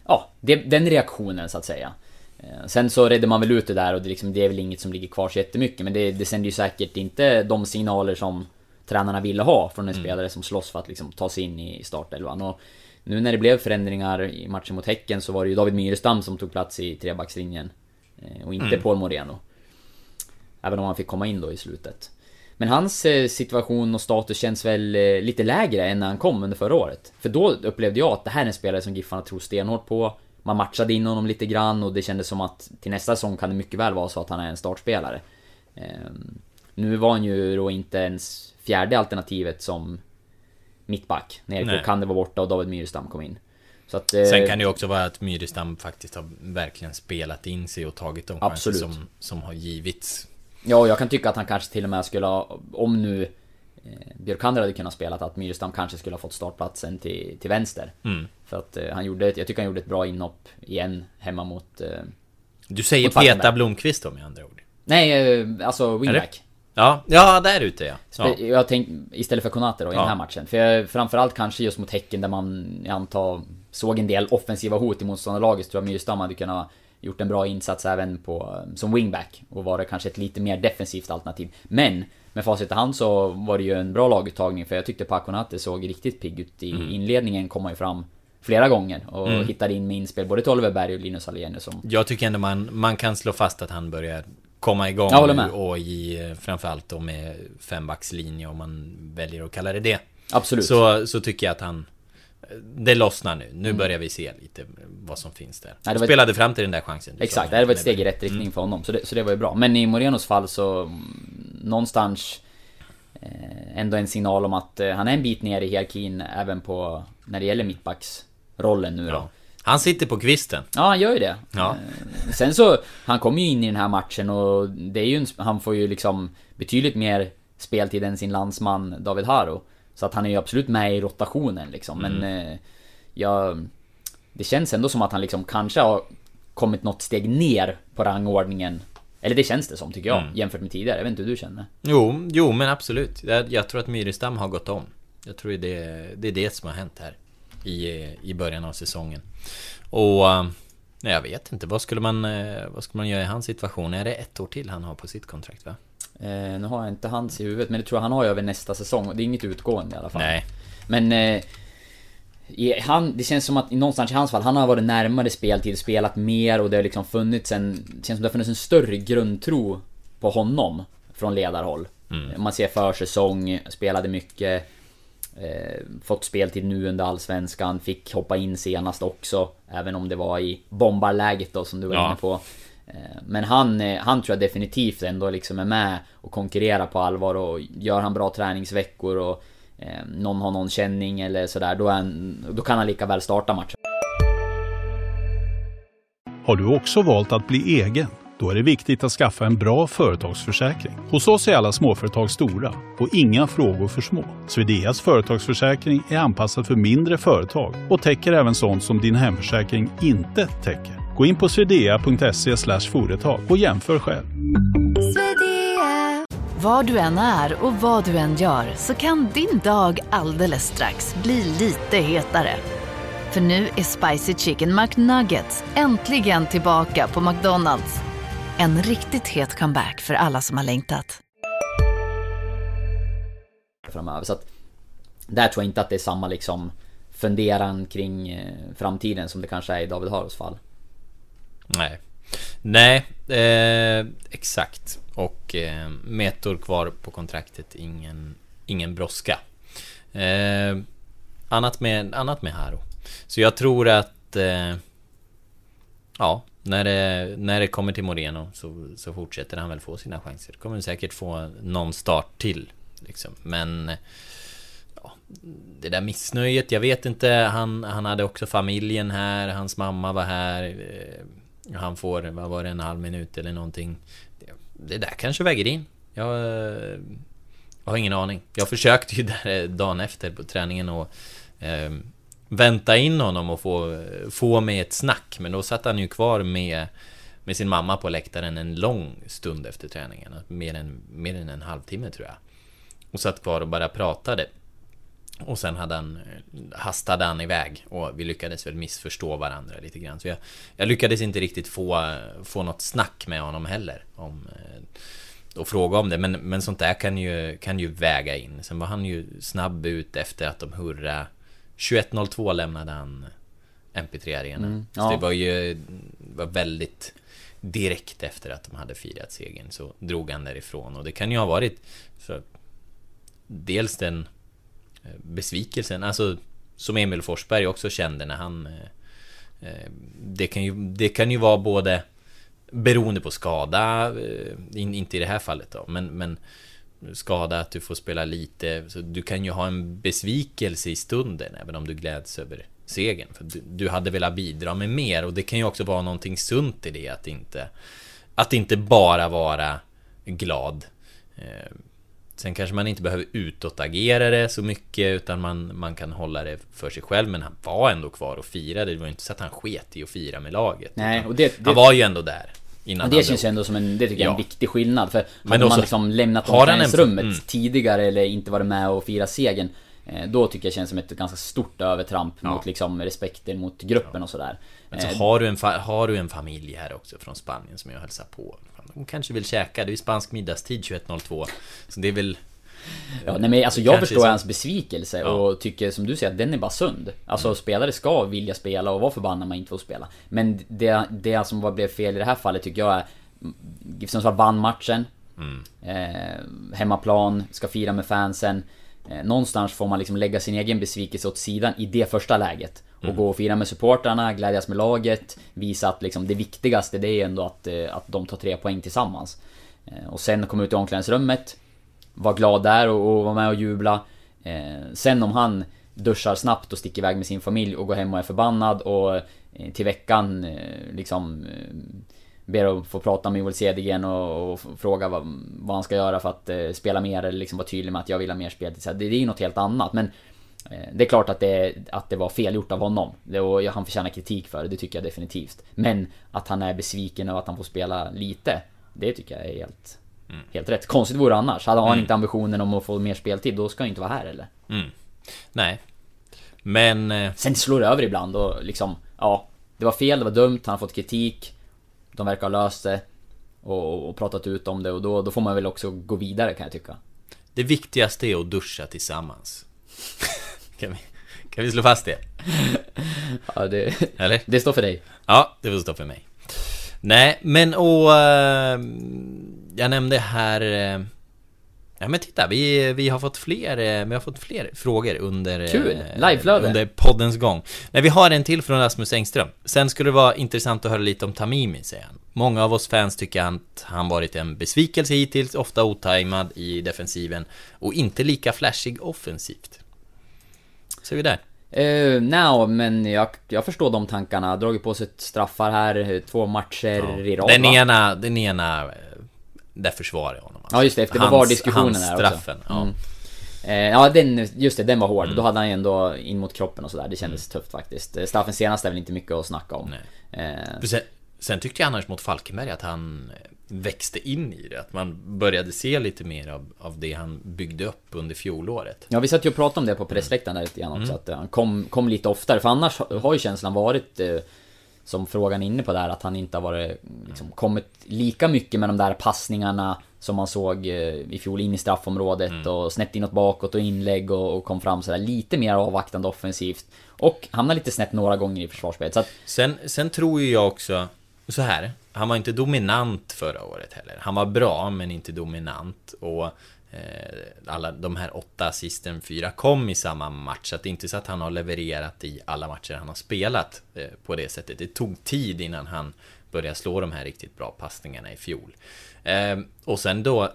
Ja, det, den reaktionen så att säga. Eh, Sen så redde man väl ut det där och det, liksom, det är väl inget som ligger kvar så jättemycket men det, det sänder ju säkert inte de signaler som tränarna ville ha från en spelare som slåss för att liksom ta sig in i startelvan. Och nu när det blev förändringar i matchen mot Häcken så var det ju David Myrestam som tog plats i trebackslinjen. Eh, och inte Mm. Paul Moreno. Även om han fick komma in då i slutet. Men hans eh, situation och status känns väl lite lägre än när han kom under förra året. För då upplevde jag att det här är en spelare som Giffarna tror stenhårt på. Man matchade in honom lite grann och det kändes som att till nästa säsong kan det mycket väl vara så att han är en startspelare. Ehm, nu var han ju då inte ens fjärde alternativet som mittback. När Erik Nej. Lokander var borta och David Myrestam kom in. Så att, eh, Sen kan det ju också vara att Myrestam faktiskt har verkligen spelat in sig och tagit de chanser som, som har givits. Ja, jag kan tycka att han kanske till och med skulle ha, om nu Björkander hade kunnat spela, att Myrestam kanske skulle ha fått startplatsen till, till vänster. Mm. För att eh, han gjorde, jag tycker han gjorde ett bra inhopp igen hemma mot... Eh, Du säger Mot. Peta Blomqvist då med andra ord. nej, eh, alltså wingback. Ja, ja där ute ja. ja. Jag tänk, istället för Konate då i Ja. den här matchen. För jag, framförallt kanske just mot Häcken där man, jag antar, såg en del offensiva hot i motståndarlaget. Så tror jag Myrstam hade kunnat gjort en bra insats även på, som wingback. Och vara kanske ett lite mer defensivt alternativ. Men med facit i hand så var det ju en bra laguttagning. För jag tyckte Paconate såg riktigt pigg ut i Mm. inledningen. Kom han ju fram flera gånger. Och hittade in med inspel både till Oliver Berg och Linus Alenius som... Jag tycker ändå man, man kan slå fast att han börjar komma igång Jag nu med. och i eh, framförallt då med fembackslinje om man väljer att kalla det det. Absolut. Så, så tycker jag att han Det lossnar nu. Nu börjar vi se lite vad som finns där. Mm. Nej, Spelade fram till den där chansen. Exakt, sa. det var ett steg i rätt Mm. riktning för honom. Så det, så det var ju bra. Men i Morenos fall så... mm, Någonstans... Eh, ändå en signal om att eh, han är en bit ner i hierarkin även på... När det gäller mittbacksrollen nu då. Ja. Han sitter på kvisten. Ja, han gör ju det. Ja. Eh, Sen så, han kommer ju in i den här matchen och det är ju en, han får ju liksom betydligt mer speltid än sin landsman David Haro. Så att han är ju absolut med i rotationen liksom. Men eh, jag... Det känns ändå som att han liksom kanske har kommit något steg ner på rangordningen. Eller det känns det som tycker jag, jämfört med tidigare. Jag vet inte hur du känner. Jo, jo men absolut. Jag, jag tror att Myrestam har gått om. Jag tror det, det är det som har hänt här. I, i början av säsongen. Och... eh, Nej, jag vet inte. Vad skulle man... eh, Vad skulle man göra i hans situation? Är det ett år till han har på sitt kontrakt va? Eh, nu har jag inte hans i huvudet, men det tror jag han har över nästa säsong. Det är inget utgående i alla fall. Nej. Men... Eh, han, det känns som att i någonstans i hans fall, han har varit närmare speltid, spelat mer och det har liksom funnits en... Det känns som det har funnits en större grundtro på honom från ledarhåll. Mm. Man ser försäsong, spelade mycket. Eh, fått speltid nu under Allsvenskan, fick hoppa in senast också. Även om det var i bombarläget då som du var Ja. inne på. Eh, men han, han tror jag definitivt ändå liksom är med och konkurrerar på allvar och gör han bra träningsveckor och eh, någon har någon känning eller sådär, då, han, då kan han lika väl starta matchen. Har du också valt att bli egen? Då är det viktigt att skaffa en bra företagsförsäkring. Hos oss är alla småföretag stora och inga frågor för små. Swedeas företagsförsäkring är anpassad för mindre företag och täcker även sånt som din hemförsäkring inte täcker. Gå in på swedea.se företag och jämför själv. Var du än är och vad du än gör så kan din dag alldeles strax bli lite hetare. För nu är Spicy Chicken McNuggets äntligen tillbaka på McDonalds. En riktigt het comeback för alla som har längtat. framöver. Så att där tror jag inte att det är samma liksom funderan kring eh, framtiden som det kanske är i David Haros fall. Nej. Nej, eh, exakt. Och eh, Metor kvar på kontraktet, ingen, ingen brådska. Eh, annat, med, annat med Haro. Så jag tror att... Eh, ja, när det, när det kommer till Moreno så, så fortsätter han väl få sina chanser. Kommer säkert få någon start till. Liksom. Men... Ja, det där missnöjet, jag vet inte. Han, han hade också familjen här, hans mamma var här. eh, han får, vad var det, en halv minut eller någonting. Det, där kanske väger in. Jag, eh, jag har ingen aning. Jag försökte ju där eh, dagen efter på träningen och eh, vänta in honom och få, eh, få med ett snack. Men då satt han ju kvar med, med sin mamma på läktaren en lång stund efter träningen. Mer än, mer än en halvtimme tror jag. Och satt kvar och bara pratade. Och sen hade han, hastade han iväg och vi lyckades väl missförstå varandra lite grann. Så jag, jag lyckades inte riktigt få, få något snack med honom heller. Om, eh, och fråga om det. Men, men sånt där kan ju, kan ju väga in. Sen var han ju snabb ut efter att de hurra 21.02 lämnade han MP3-arenan. Mm, Så ja. det var ju var väldigt direkt efter att de hade firat segern så drog han därifrån och det kan ju ha varit så, dels den eh, Eh, besvikelsen, alltså som Emil Forsberg också kände när han eh, eh, det kan ju, det kan ju vara både beroende på skada, inte i det här fallet då, men, men skada, att du får spela lite. Så du kan ju ha en besvikelse i stunden, även om du gläds över segern. För du, du hade velat bidra med mer och det kan ju också vara någonting sunt i det att inte Att inte bara vara glad. Sen kanske man inte behöver utåtagera det så mycket utan man, man kan hålla det för sig själv Men han var ändå kvar och firade, det var inte så att han sket i att fira med laget Nej, och det, det, Han var ju ändå där Innan det känns ju ändå som en, det tycker jag är en viktig skillnad för hade man liksom lämnat omklädningsrummet mm. tidigare eller inte varit med och firat segern Eh, då tycker jag känns som ett ganska stort övertramp ja. mot liksom respekten mot gruppen ja. och sådär. Men så eh, har, du en har du en familj här också från Spanien som jag hälsar på. De kanske vill käka, det är ju spansk middagstid 21.02. Så det är väl... Ja, nej men alltså jag förstår så... hans besvikelse ja. och tycker som du säger att den är bara sund. Alltså mm. spelare ska vilja spela och vara förbannade när man inte får spela. Men det, det som var blev fel i det här fallet tycker jag är... Sundsvall vann matchen. Mm. Eh, hemmaplan, ska fira med fansen. Eh, någonstans får man liksom lägga sin egen besvikelse åt sidan i det första läget. Och mm. gå och fira med supportrarna, glädjas med laget, visa att liksom det viktigaste det är ändå att, eh, att de tar tre poäng tillsammans. Eh, och sen komma ut i omklädningsrummet, vara glad där och, och vara med och jubla. Eh, sen om han duschar snabbt och sticker iväg med sin familj och går hem och är förbannad och till veckan liksom ber att få prata med Joel Cedergren och, och fråga vad, vad, han ska göra för att eh, spela mer eller liksom vara tydlig med att jag vill ha mer spel. Det, det är ju något helt annat men det är klart att det, att det var fel gjort av honom. Det, och han förtjänar kritik för det, det tycker jag definitivt. Men att han är besviken och att han får spela lite, det tycker jag är helt, mm. helt rätt. Konstigt vore det annars. Hade han mm. inte ambitionen om att få mer speltid, då ska han inte vara här eller? Mm. Nej. Men... Eh... Sen slår det över ibland och liksom, ja. Det var fel, det var dumt, han har fått kritik. De verkar ha löst det och, och pratat ut om det och då, då får man väl också gå vidare kan jag tycka. Det viktigaste är att duscha tillsammans. kan, vi, kan vi slå fast det? ja, det, Eller? det står för dig. Ja, det får stå för mig. Nej, men och... Uh, jag nämnde här... Uh, Ja men titta, vi, vi har fått fler, eh, vi har fått fler frågor under Kul! Eh, Liveflöde! Under poddens gång Nej vi har en till från Rasmus Engström Sen skulle det vara intressant att höra lite om Tamimi, säger han Många av oss fans tycker att han varit en besvikelse hittills, ofta otajmad i defensiven och inte lika flashig offensivt Ser vi där? Uh, no, men jag, jag förstår de tankarna. Dragit på sig straffar här, två matcher ja. i rad Den ena, den ena där försvarar jag honom. Alltså. Ja just det, efter det var diskussionen här straffen, också. Ja. Mm. Eh, ja den, just det, den var hård. Mm. Då hade han ändå in mot kroppen och sådär. Det kändes mm. tufft faktiskt. Eh, straffen senast är väl inte mycket att snacka om. Eh. Sen, sen, tyckte jag annars mot Falkenberg att han växte in i det. Att man började se lite mer av, av det han byggde upp under fjolåret. Ja, vi satt ju och pratade om det på pressläktaren där lite grann också. Mm. Att han kom, kom lite oftare. För annars har ju känslan varit eh, som frågan är inne på där, att han inte har varit, liksom, kommit lika mycket med de där passningarna som man såg eh, i fjol in i straffområdet mm. och snett inåt bakåt och inlägg och, och kom fram sådär lite mer avvaktande offensivt. Och hamnade lite snett några gånger i försvarsspelet. Att... sen, sen tror ju jag också, så här. Han var inte dominant förra året heller. Han var bra, men inte dominant. Och eh, alla de här åtta assisten, fyra kom i samma match. Så det är inte så att han har levererat i alla matcher han har spelat eh, på det sättet. Det tog tid innan han började slå de här riktigt bra passningarna i fjol. Eh, och sen då,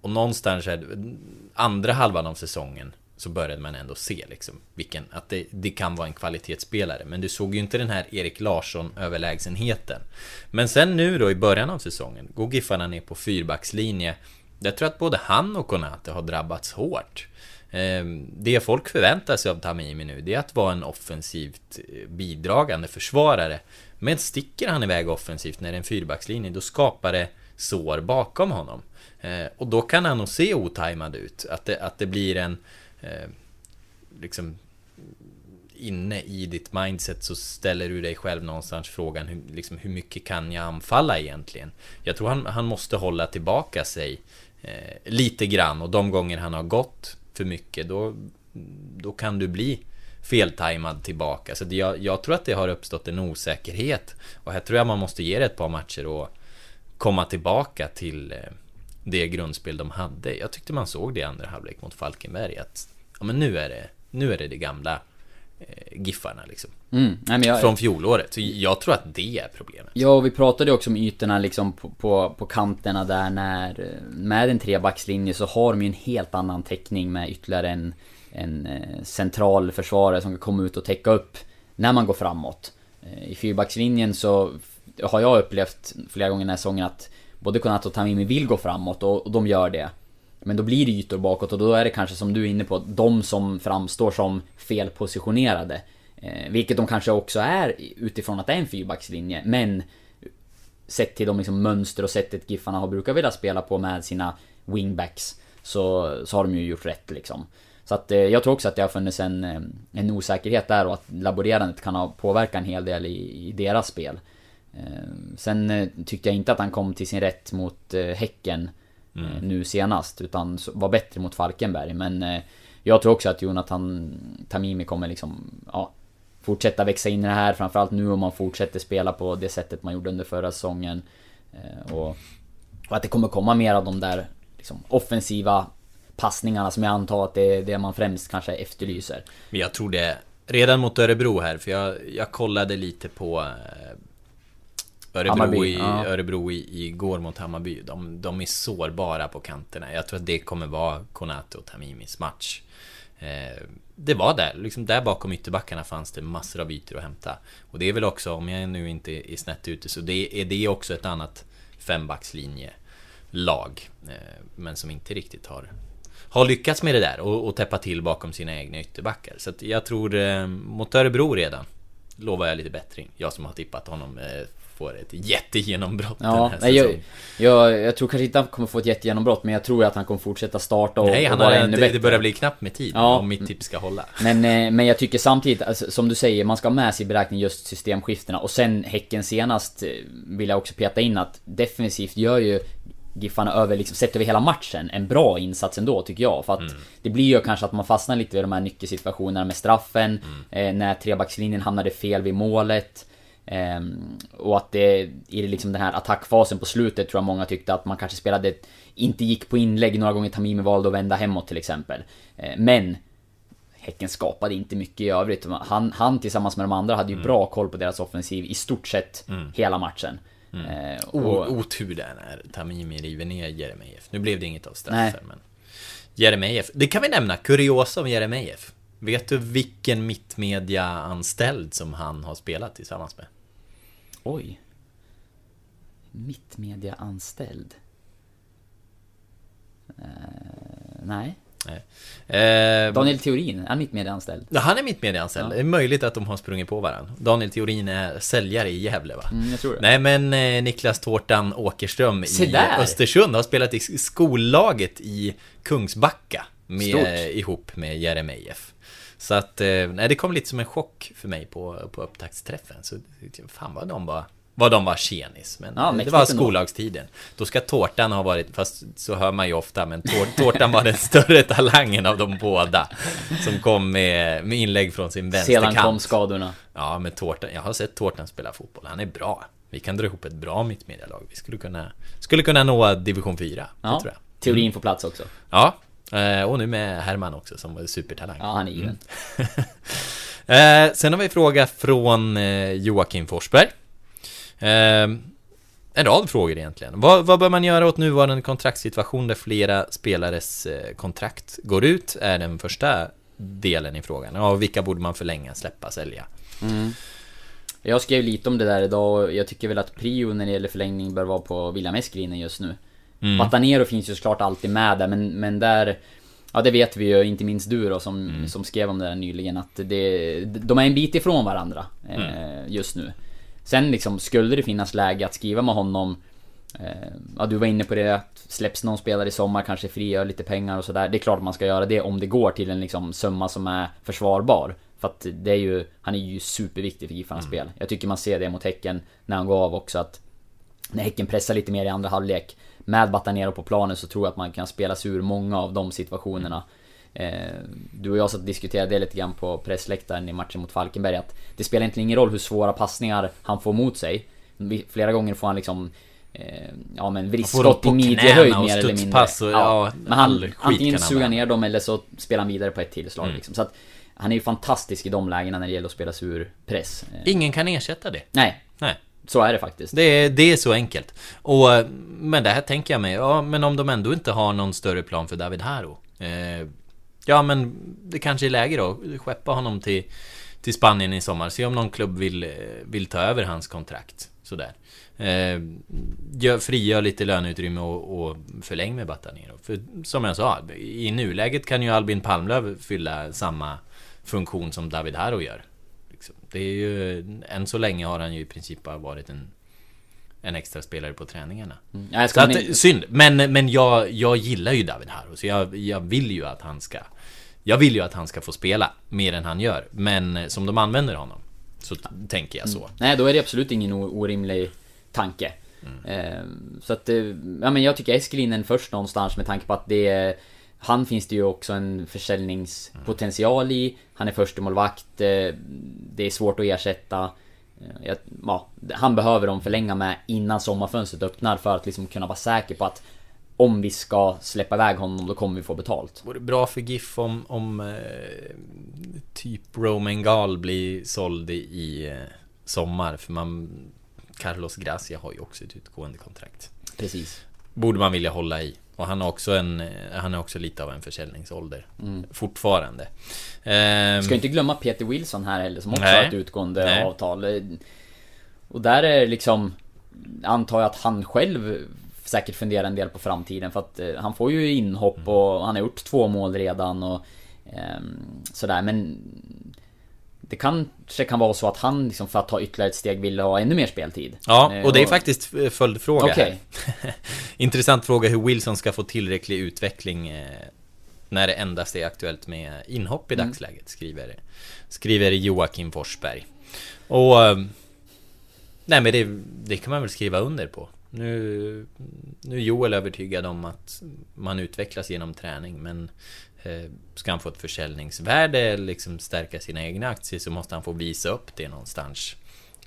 och någonstans är andra halvan av säsongen så började man ändå se liksom vilken, att det, det kan vara en kvalitetsspelare. Men du såg ju inte den här Erik Larsson överlägsenheten. Men sen nu då i början av säsongen går Giffarna ner på fyrbackslinje. Jag tror att både han och Konate har drabbats hårt. Ehm, det folk förväntar sig av Tamimi nu, det är att vara en offensivt eh, bidragande försvarare. Men sticker han iväg offensivt när det är en fyrbackslinje, då skapar det sår bakom honom. Ehm, och då kan han nog se otajmad ut. Att det, att det blir en... Eh, liksom inne i ditt mindset så ställer du dig själv någonstans frågan hur, liksom, hur mycket kan jag anfalla egentligen? Jag tror han, han måste hålla tillbaka sig eh, lite grann och de gånger han har gått för mycket då, då kan du bli feltajmad tillbaka. Så det, jag, jag tror att det har uppstått en osäkerhet. Och här tror jag man måste ge det ett par matcher och komma tillbaka till eh, det grundspel de hade. Jag tyckte man såg det i andra halvlek mot Falkenberg att ja, men nu är det nu är det det gamla eh, Giffarna liksom. Mm. Nej, jag, Från fjolåret. Så jag tror att det är problemet. Ja, och vi pratade också om ytorna liksom på, på, på kanterna där när... eh, Med en trebackslinje så har de ju en helt annan täckning med ytterligare en, en eh, central försvarare som kan komma ut och täcka upp när man går framåt. Eh, I fyrbackslinjen så har jag upplevt flera gånger den här säsongen att både Konat och Tamimi vill gå framåt och, och de gör det. Men då blir det ytor bakåt och då är det kanske som du är inne på, de som framstår som felpositionerade. Eh, vilket de kanske också är utifrån att det är en fyrbackslinje, men Sett till de liksom mönster och sättet Giffarna har brukat vilja spela på med sina wingbacks Så, så har de ju gjort rätt liksom. Så att eh, jag tror också att det har funnits en, eh, en osäkerhet där och att laborerandet kan ha påverkat en hel del i, i deras spel. Eh, Sen eh, tyckte jag inte att han kom till sin rätt mot eh, Häcken. Mm. eh, nu senast utan var bättre mot Falkenberg. Men eh, Jag tror också att Jonathan Tamimi kommer liksom, ja Fortsätta växa in i det här. Framförallt nu om man fortsätter spela på det sättet man gjorde under förra säsongen. Eh, och, och att det kommer komma mer av de där liksom, offensiva passningarna som jag antar att det är det man främst kanske efterlyser. Men jag tror det redan mot Örebro här, för jag, jag kollade lite på Örebro, Hammarby, i, ja. Örebro i, igår mot Hammarby. De, de är sårbara på kanterna. Jag tror att det kommer vara Konate och Tamimis match. Eh, det var där, liksom där bakom ytterbackarna fanns det massor av ytor att hämta. Och det är väl också, om jag nu inte är snett ute, så det är det också ett annat fembackslinje lag. Eh, men som inte riktigt har har lyckats med det där och, och täppa till bakom sina egna ytterbackar. Så att jag tror eh, mot Örebro redan lovar jag lite bättring. Jag som har tippat honom eh, får ett jättegenombrott den Ja, här nej, jag, jag, jag tror kanske inte han kommer få ett jättegenombrott men jag tror att han kommer fortsätta starta och, Nej, och han vara har, ännu bättre det börjar bli knappt med tid Ja. om mitt tips ska hålla. Men, eh, men jag tycker samtidigt, alltså, som du säger, man ska ha med sig i beräkning just systemskiftena och sen Häcken senast eh, vill jag också peta in att defensivt gör ju Giffarna över, liksom, sett över hela matchen, en bra insats ändå tycker jag. För att det blir ju kanske att man fastnar lite vid de här nyckelsituationerna med straffen, eh, när trebackslinjen hamnade fel vid målet. Ehm, och att det, i liksom den här attackfasen på slutet tror jag många tyckte att man kanske spelade, inte gick på inlägg några gånger Tamimi valde att vända hemåt till exempel. Eh, men Häcken skapade inte mycket i övrigt. Han, han tillsammans med de andra hade ju bra koll på deras offensiv i stort sett hela matchen. Eh, O, och, otur där när Tamimi river ner Jeremejeff. Nu blev det inget av straffen men... Jeremejeff, det kan vi nämna, kuriosa om Jeremejeff. Vet du vilken mittmedia-anställd som han har spelat tillsammans med? Oj. Mittmedia anställd. Eh, nej. Eh, Daniel Theorin, är han mittmedia anställd? Ja, Han är mittmediaanställd. Ja. Det är möjligt att de har sprungit på varandra. Daniel Theorin är säljare i Gävle va? Mm, jag tror det. Nej men eh, Niklas Tårtan Åkerström Se i där! Östersund har spelat i skollaget i Kungsbacka med, Stort. ihop med Jeremejeff. Så att, eh, nej det kom lite som en chock för mig på, på upptaktsträffen. Så fan vad de var vad de var tjenis, men Ja, eh, det var skollagstiden. Då ska tårtan ha varit, fast så hör man ju ofta, men tår, tårtan var den större talangen av de båda. Som kom med, med inlägg från sin vänsterkant. Sedan kom skadorna. Ja, men Tårtan, jag har sett Tårtan spela fotboll. Han är bra. Vi kan dra ihop ett bra mittmedialag. Vi skulle kunna, skulle kunna nå division 4. Ja, tror jag. Teorin får plats också. Ja, och nu med Herman också som var supertalang. Ja, han är given. Eh, sen har vi en fråga från eh, Joakim Forsberg. Eh, en rad frågor egentligen. Vad, vad bör man göra åt nuvarande kontraktssituation där flera spelares eh, kontrakt går ut? Är den första delen i frågan. Ja, vilka borde man förlänga, släppa, sälja? Jag skrev lite om det där idag och jag tycker väl att prio när det gäller förlängning bör vara på William Eskelinen just nu. Mm. Batanero finns ju såklart alltid med där men, men där... Ja det vet vi ju, inte minst du då som, Mm. som skrev om det där nyligen att det, de är en bit ifrån varandra Mm. eh, just nu. Sen liksom, skulle det finnas läge att skriva med honom eh, Ja du var inne på det, att släpps någon spelare i sommar kanske frigör lite pengar och sådär. Det är klart man ska göra det om det går till en liksom summa som är försvarbar. För att det är ju, han är ju superviktig för Giffarnas spel. Jag tycker man ser det mot Häcken när han går av också att när Häcken pressar lite mer i andra halvlek med Batanero på planen så tror jag att man kan spela sig ur många av de situationerna. eh, Du och jag satt och diskuterade det lite grann på pressläktaren i matchen mot Falkenberg att Det spelar egentligen ingen roll hur svåra passningar han får mot sig Flera gånger får han liksom eh, Ja men vristskott i midjehöjd mer eller mindre och- ja, Men all han antingen vara. ner dem eller så spelar han vidare på ett tillslag Mm. liksom. Så att Han är ju fantastisk i de lägena när det gäller att spela sig ur press Eh, Ingen kan ersätta det. Nej Nej. Så är det faktiskt Det är, det är så enkelt. Och, men det här tänker jag mig, ja men om de ändå inte har någon större plan för David Haro. Eh, ja men det kanske är läge då, skeppa honom till, till Spanien i sommar. Se om någon klubb vill, eh, vill ta över hans kontrakt. Sådär. Eh, gör, frigör lite löneutrymme och, och förläng med Batanero. För som jag sa, i nuläget kan ju Albin Palmlöv fylla samma funktion som David Haro gör. Det är ju, än så länge har han ju i princip bara varit en en extra spelare på träningarna. Mm. Ja, så att, men- synd. Men, men jag, jag gillar ju David Haro, så jag, jag vill ju att han ska... Jag vill ju att han ska få spela mer än han gör. Men eh, som de använder honom, så t- tänker jag så. Mm. Nej, då är det absolut ingen orimlig tanke. Eh, så att, eh, ja men jag tycker Eskelinen först någonstans med tanke på att det är- Han finns det ju också en försäljningspotential i. Han är första målvakt eh, Det är svårt att ersätta. Eh, ja, han behöver de förlänga med innan sommarfönstret öppnar för att liksom kunna vara säker på att om vi ska släppa iväg honom då kommer vi få betalt. Vore bra för GIF om, om eh, typ Roman Gal blir såld i, sommar. För man... Carlos Gracia har ju också ett utgående kontrakt. Precis. Borde man vilja hålla i. Och han har också en... Han är också lite av en försäljningsålder. Mm. Fortfarande. Ehm, Ska inte glömma Peter Wilson här heller som också Nej. har ett utgående Nej. avtal. Och där är liksom Antar jag att han själv säkert funderar en del på framtiden för att eh, han får ju inhopp Mm. och han har gjort två mål redan och ehm, Sådär men Det kanske kan vara så att han liksom för att ta ytterligare ett steg vill ha ännu mer speltid. Ja, Eh, och det är faktiskt följdfråga här. Intressant fråga hur Wilson ska få tillräcklig utveckling eh, när det endast är aktuellt med inhopp i Mm. dagsläget, skriver, skriver Joakim Forsberg. Och... eh, Nej men det, det kan man väl skriva under på. Nu, nu är Joel övertygad om att man utvecklas genom träning men Ska han få ett försäljningsvärde, liksom stärka sina egna aktier så måste han få visa upp det någonstans.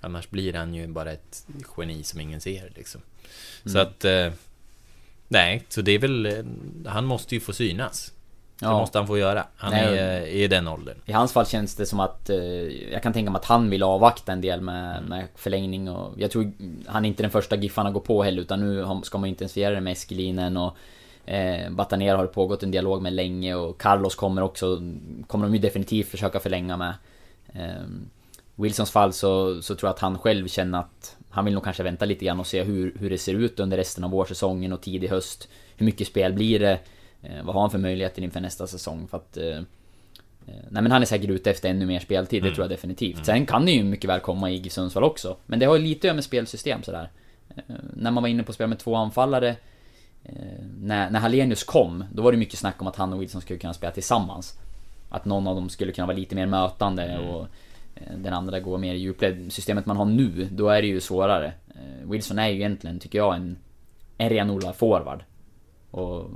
Annars blir han ju bara ett geni som ingen ser liksom. Så Mm. att... Eh, nej, så det är väl... eh, Han måste ju få synas. Det Ja. måste han få göra. Han Nej, är i den åldern. I hans fall känns det som att eh, Jag kan tänka mig att han vill avvakta en del med, Mm. med förlängning och Jag tror Han är inte den första Giffarna går på heller utan nu ska man intensifiera det med Eskelinen och eh, Bataner har det pågått en dialog med länge och Carlos kommer också Kommer de ju definitivt försöka förlänga med eh, Wilsons fall så, så tror jag att han själv känner att Han vill nog kanske vänta lite grann och se hur, hur det ser ut under resten av vårsäsongen och tidig höst Hur mycket spel blir det? Eh, vad har han för möjligheter inför nästa säsong? För att eh, Eh, Nej men han är säkert ute efter ännu mer speltid, det Mm. tror jag definitivt. Sen kan det ju mycket väl komma i Sundsvall också. Men det har ju lite att göra med spelsystem sådär. Eh, När man var inne på spel med två anfallare när, när Hallenius kom, då var det mycket snack om att han och Wilson skulle kunna spela tillsammans. Att någon av dem skulle kunna vara lite mer mötande Mm. och eh, den andra går mer i djupled. Systemet man har nu, då är det ju svårare. Eh, Wilson är ju egentligen, tycker jag, en, en renodlad forward. Och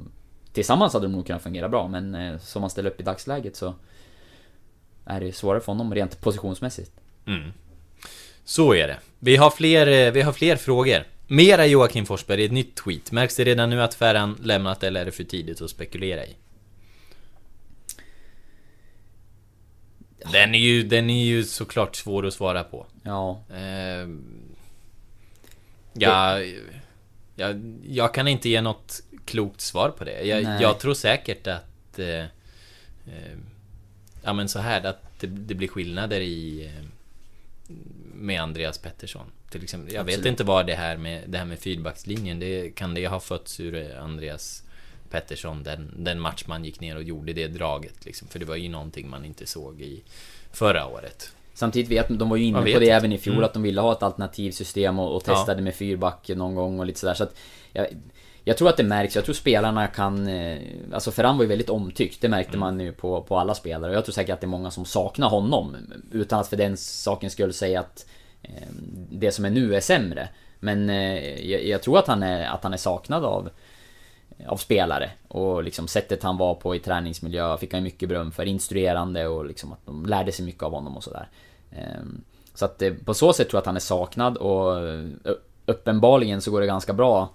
tillsammans hade de nog kunnat fungera bra, men eh, som man ställer upp i dagsläget så är det svårare för honom rent positionsmässigt. Mm. Så är det. Vi har fler, eh, vi har fler frågor. Mera Joakim Forsberg i ett nytt tweet. Märks det redan nu att Ferran lämnat eller är det för tidigt att spekulera i? Den är ju, den är ju såklart svår att svara på. Ja. Eh, ja, jag, jag kan inte ge något klokt svar på det. Jag, jag tror säkert att... Eh, eh, ja men så här att det, det blir skillnader i... Eh, med Andreas Pettersson. Till exempel. Jag vet Absolut. inte vad det här med, det här med fyrbackslinjen, det, kan det ha fötts ur eh, Andreas Pettersson, den, den match man gick ner och gjorde det draget liksom. För det var ju någonting man inte såg i förra året. Samtidigt vet de var ju inne på vet det inte. även i fjol Mm. att de ville ha ett alternativsystem och, och Ja. testade med fyrback någon gång och lite sådär så att jag, jag tror att det märks, jag tror spelarna kan... eh, Alltså Ferran var ju väldigt omtyckt, det Mm. märkte man ju på, på alla spelare och jag tror säkert att det är många som saknar honom Utan att för den saken skulle säga att Ehm, det som är nu är sämre Men eh, jag, jag tror att han är, att han är saknad av av spelare. Och liksom sättet han var på i träningsmiljö fick han ju mycket beröm för. Instruerande och liksom att de lärde sig mycket av honom och sådär. Ehm, så att eh, på så sätt tror jag att han är saknad och eh, uppenbarligen så går det ganska bra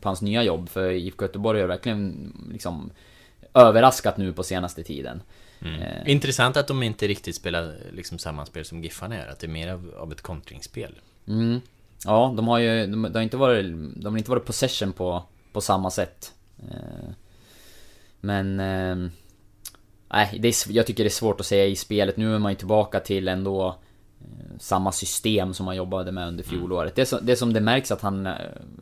på hans nya jobb. För IFK Göteborg har verkligen liksom överraskat nu på senaste tiden. Mm. Eh. Intressant att de inte riktigt spelar liksom samma spel som Giffarna är. Att det är mer av, av ett kontringsspel. Mm. Ja, de har ju de, de, har inte varit, de har inte varit possession på, på samma sätt. Eh, men... Eh, nej, det är, jag tycker det är svårt att säga i spelet. Nu är man ju tillbaka till ändå samma system som han jobbade med under mm. fjolåret. Det, som, det som det märks att han, eh,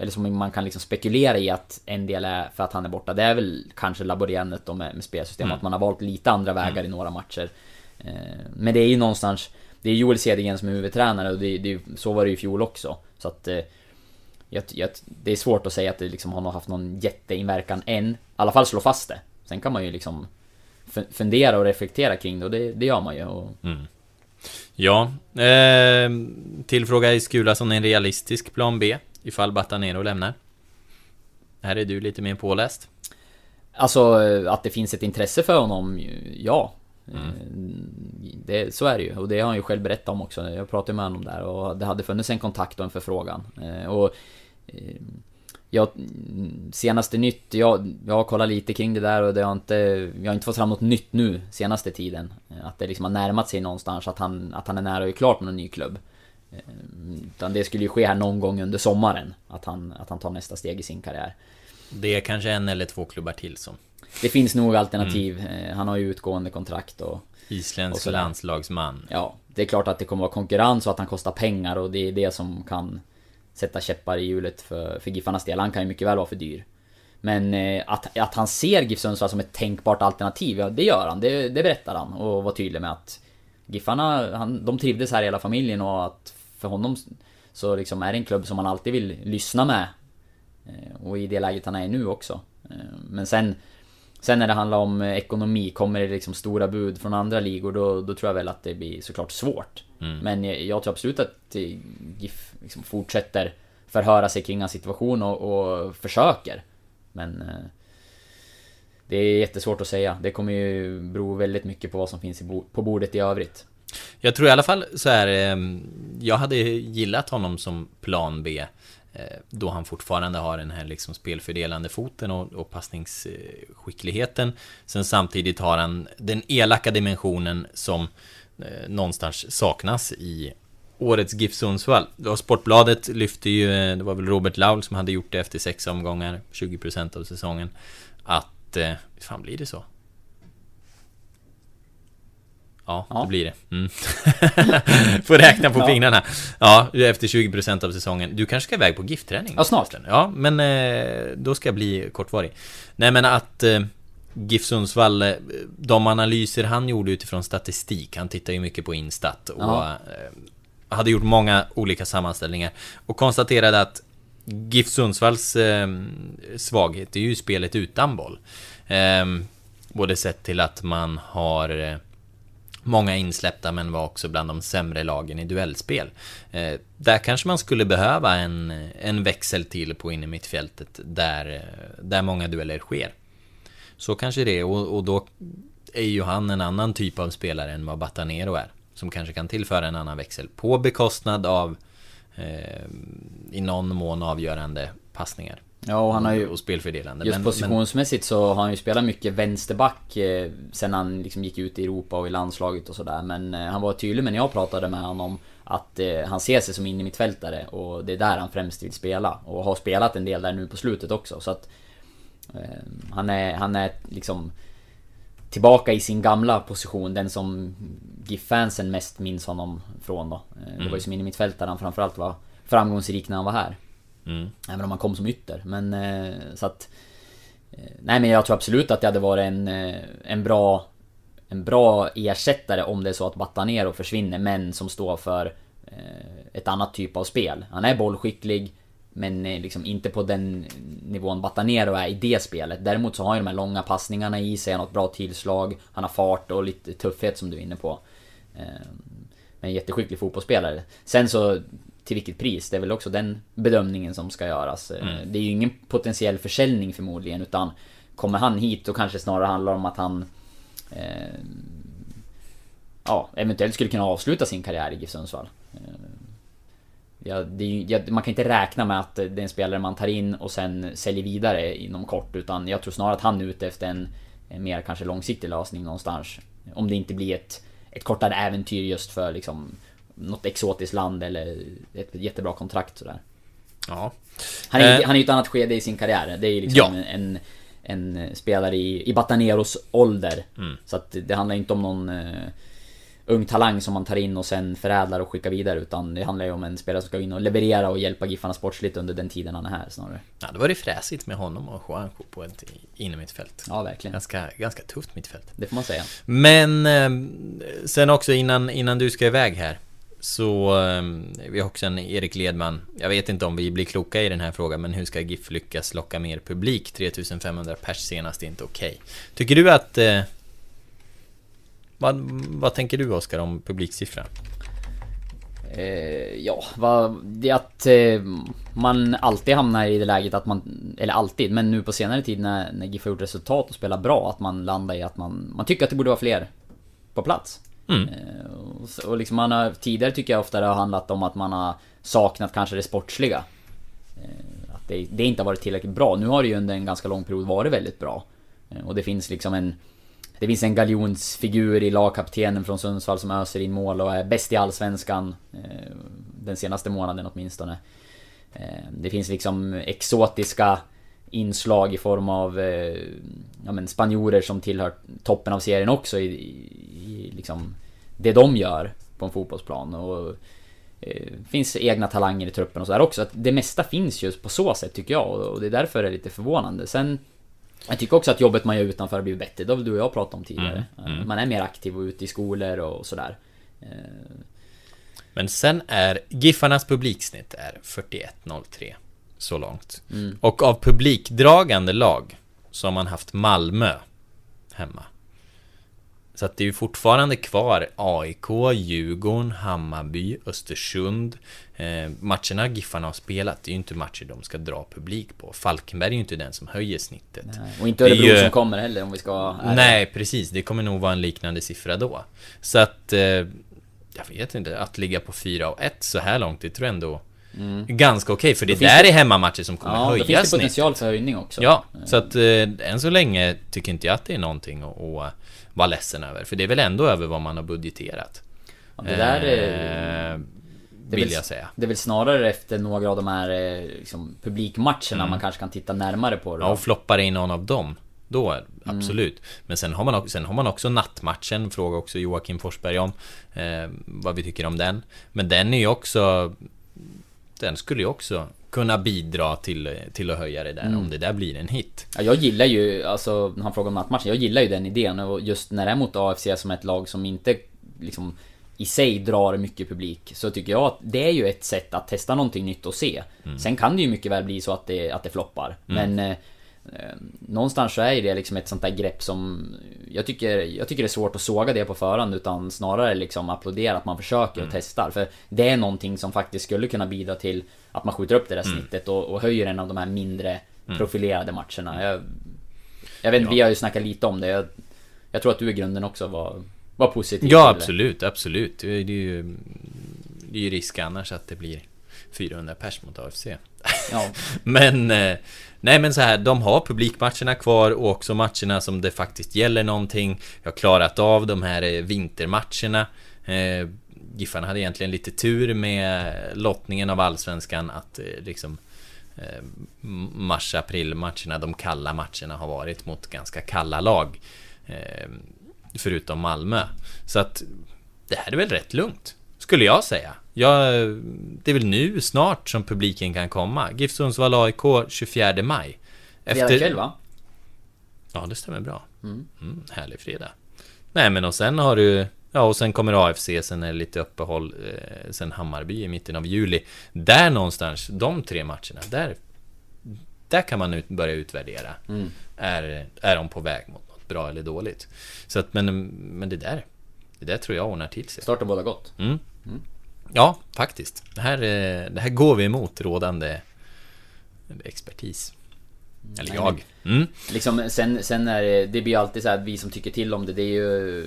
eller som man kan liksom spekulera i att en del är för att han är borta, det är väl kanske laborerandet med, med spelsystem, mm. att man har valt lite andra vägar mm. i några matcher. Eh, men det är ju någonstans, det är Joel Cedergren som är huvudtränare och det, det, så var det ju i fjol också. Så att jag, jag, det är svårt att säga att det liksom har haft någon jätteinverkan än. I alla fall slå fast det. Sen kan man ju liksom fundera och reflektera kring det och det, det gör man ju. Och, mm. Ja, eh, tillfråga i Skulason en realistisk plan B ifall Batanero lämnar. Här är du lite mer påläst. Alltså att det finns ett intresse för honom, ja. Mm. Det, så är det ju och det har han ju själv berättat om också. Jag pratade med honom där och det hade funnits en kontakt och en förfrågan. Eh, och eh, jag, senaste nytt, jag, jag har kollat lite kring det där och det har inte, jag har inte fått fram något nytt nu senaste tiden. Att det liksom har närmat sig någonstans, att han, att han är nära att göra klart med en ny klubb. Eh, utan det skulle ju ske här någon gång under sommaren, att han, att han tar nästa steg i sin karriär. Det är kanske en eller två klubbar till som... Det finns nog alternativ. Mm. Han har ju utgående kontrakt och... Isländsk och landslagsman. Ja, det är klart att det kommer vara konkurrens och att han kostar pengar och det är det som kan sätta käppar i hjulet för, för Giffarnas del. Han kan ju mycket väl vara för dyr. Men eh, att, att han ser GIF Sundsvall som ett tänkbart alternativ, ja det gör han. Det, det berättar han och var tydlig med att Giffarna, han, de trivdes här i hela familjen och att för honom så liksom är det en klubb som han alltid vill lyssna med. Eh, och i det läget han är i nu också. Eh, men sen Sen när det handlar om ekonomi, kommer det liksom stora bud från andra ligor då, då tror jag väl att det blir såklart svårt. Mm. Men jag, jag, tror absolut att GIF liksom fortsätter förhöra sig kring hans situation och, och försöker. Men eh, det är jättesvårt att säga. Det kommer ju bero väldigt mycket på vad som finns bo på bordet i övrigt. Jag tror i alla fall så här. Eh, jag hade gillat honom som plan B. Eh, då han fortfarande har den här liksom spelfördelande foten och, och passningsskickligheten. Sen samtidigt har han den elaka dimensionen som eh, någonstans saknas i årets GIF Sundsvall. Då Sportbladet lyfte ju, eh, det var väl Robert Laul som hade gjort det efter sex omgångar, 20% av säsongen. Att, eh, fan blir det så? Ja, ja. det blir det. Mm. Får räkna på ja. fingrarna. Ja, efter 20% av säsongen. Du kanske ska iväg på giftträning? Ja, snart. Ja, men eh, då ska jag bli kortvarig. Nej, men att eh, GIF Sundsvall, eh, de analyser han gjorde utifrån statistik, han tittar ju mycket på Instat och ja. hade gjort många olika sammanställningar och konstaterade att GIF Sundsvalls svaghet är ju spelet utan boll. Eh, både sett till att man har många insläppta men var också bland de sämre lagen i duellspel. Eh, där kanske man skulle behöva en, en växel till på inne mittfältet där, eh, där många dueller sker. Så kanske det är och, och då är ju han en annan typ av spelare än vad Batanero är. Som kanske kan tillföra en annan växel på bekostnad av eh, i någon mån avgörande passningar. Ja, och han har ju... Och spelfördelande. Just men, positionsmässigt men... så har han ju spelat mycket vänsterback eh, Sen han liksom gick ut i Europa och i landslaget och sådär. Men eh, han var tydlig med när jag pratade med honom Att eh, han ser sig som innermittfältare och det är där han främst vill spela. Och har spelat en del där nu på slutet också. Så att... Han är, han är liksom... Tillbaka i sin gamla position, den som GIF-fansen mest minns honom från då. Det var ju mm. som innermittfältare han framförallt var framgångsrik när han var här. Mm. Även om han kom som ytter. Men eh, så att... Eh, nej men jag tror absolut att det hade varit en, eh, en bra... En bra ersättare om det är så att Batanero försvinner men som står för ett annat typ av spel. Han är bollskicklig men liksom inte på den nivån Batanero är i det spelet. Däremot så har han de här långa passningarna i sig, han har ett bra tillslag, han har fart och lite tuffhet som du är inne på. Men en jätteskicklig fotbollsspelare. Sen så till vilket pris? Det är väl också den bedömningen som ska göras. Eh, Mm. Det är ju ingen potentiell försäljning förmodligen utan Kommer han hit då kanske snarare handlar om att han eh, Ja, eventuellt skulle kunna avsluta sin karriär i GIF Sundsvall. Eh, Ja, ju, ja, man kan inte räkna med att det är en spelare man tar in och sen säljer vidare inom kort utan jag tror snarare att han är ute efter en, en mer kanske långsiktig lösning någonstans. Om det inte blir ett, ett kortare äventyr just för liksom något exotiskt land eller ett jättebra kontrakt sådär. Ja. Han är, Eh. han är ju ett annat skede i sin karriär. Det är ju liksom Ja. en, en spelare i, i Bataneros ålder. Mm. Så att det handlar inte om någon eh, ung talang som man tar in och sen förädlar och skickar vidare. Utan det handlar ju om en spelare som ska in och leverera och hjälpa Giffarna sportsligt under den tiden han är här snarare. Ja, det var det fräsigt med honom och Juanjo på ett innermittfält. Ja, verkligen. Ganska, ganska tufft mittfält. Det får man säga. Men eh, sen också innan, innan du ska iväg här så eh, vi har också en Erik Ledman Jag vet inte om vi blir kloka i den här frågan Men hur ska GIF lyckas locka mer publik? 3500 pers senast är inte okej Tycker du att eh, vad, vad tänker du Oskar om publiksiffran? Eh, ja, vad, det är att eh, man alltid hamnar i det läget att man, eller alltid, men nu på senare tid när, när GIF har gjort resultat och spelar bra, att man landar i att man, man tycker att det borde vara fler på plats. Mm. Eh, och, så- och liksom man har, tidigare tycker jag ofta det har handlat om att man har saknat kanske det sportsliga. Eh, att det, det inte har varit tillräckligt bra. Nu har det ju under en ganska lång period varit väldigt bra. Eh, och det finns liksom en det finns en galjonsfigur i lagkaptenen från Sundsvall som öser in mål och är bäst i Allsvenskan. Den senaste månaden åtminstone. Det finns liksom exotiska inslag i form av eh, ja, men spanjorer som tillhör toppen av serien också i, i, i liksom det de gör på en fotbollsplan. Och eh, finns egna talanger i truppen och sådär också. Att det mesta finns just på så sätt tycker jag och det är därför det är lite förvånande. Sen jag tycker också att jobbet man gör utanför har blivit bättre. Det har väl du och jag pratat om tidigare. Mm, mm. Man är mer aktiv och ute i skolor och sådär. Eh, Men sen är Giffarnas publiksnitt är 41,03 Så långt Mm. Och av publikdragande lag Så har man haft Malmö Hemma Så att det är ju fortfarande kvar AIK, Djurgården, Hammarby, Östersund eh, Matcherna Giffarna har spelat Det är ju inte matcher de ska dra publik på Falkenberg är ju inte den som höjer snittet nej. Och inte Örebro ju- som kommer heller om vi ska. Nej, precis. Det kommer nog vara en liknande siffra då. Så att... Eh, jag vet inte, att ligga på 4 och 1 så här långt, det tror jag ändå är ganska okej. för det finns där det- är hemmamatcher som kommer Ja, höja finns det potential för höjning också. Ja, så att eh, än så länge tycker inte jag att det är någonting att, att vara ledsen över. För det är väl ändå över vad man har budgeterat. Ja, det där är- Eh, Det vill jag säga. Det är väl snarare efter några av de här eh, liksom, publikmatcherna Mm. man kanske kan titta närmare på det. Ja, och floppar in någon av dem. Då, absolut. Men sen har, man också, sen har man också nattmatchen, frågar också Joakim Forsberg om eh, vad vi tycker om den. Men den är ju också... Den skulle ju också kunna bidra till, till att höja det där, Mm. om det där blir en hit. Ja, jag gillar ju, alltså, han frågar om nattmatchen, jag gillar ju den idén och just när det är mot AFC som ett lag som inte liksom i sig drar mycket publik så tycker jag att det är ju ett sätt att testa någonting nytt och se. Sen kan det ju mycket väl bli så att det, att det floppar. Men eh, eh, någonstans så är det liksom ett sånt där grepp som jag tycker, jag tycker det är svårt att såga det på förhand utan snarare liksom applådera att man försöker och testar. För det är någonting som faktiskt skulle kunna bidra till att man skjuter upp det där snittet och, och höjer en av de här mindre profilerade matcherna. Jag, jag vet inte, vi har ju snackat lite om det. Jag, jag tror att du i grunden också var, var positiv Ja, till det. absolut, absolut. Det är ju, det är ju risk annars att det blir 400 pers mot AFC. Ja. men, eh, nej men så här, de har publikmatcherna kvar och också matcherna som det faktiskt gäller någonting. Jag har klarat av de här eh, vintermatcherna. Eh, Giffarna hade egentligen lite tur med lottningen av Allsvenskan att eh, liksom eh, mars-april-matcherna, de kalla matcherna har varit mot ganska kalla lag. Eh, förutom Malmö. Så att det här är väl rätt lugnt. Skulle jag säga. Ja, det är väl nu snart som publiken kan komma. GIF Sundsvall AIK 24 maj. Fredag kväll va? Ja, det stämmer bra. Mm. Mm, härlig fredag. Nej, men och sen har du... Ja, och sen kommer AFC, sen är det lite uppehåll, eh, sen Hammarby i mitten av juli. Där någonstans, de tre matcherna, där... Där kan man ut, börja utvärdera. Mm. Är, är de på väg mot något bra eller dåligt? Så att, men, men det där... Det där tror jag ordnar till sig. Startar båda gott. Mm. Ja, faktiskt. Det här, eh, det här går vi emot rådande expertis. Eller Nej, jag. Mm. Liksom, sen, sen är det, det blir ju alltid så här att vi som tycker till om det, det är ju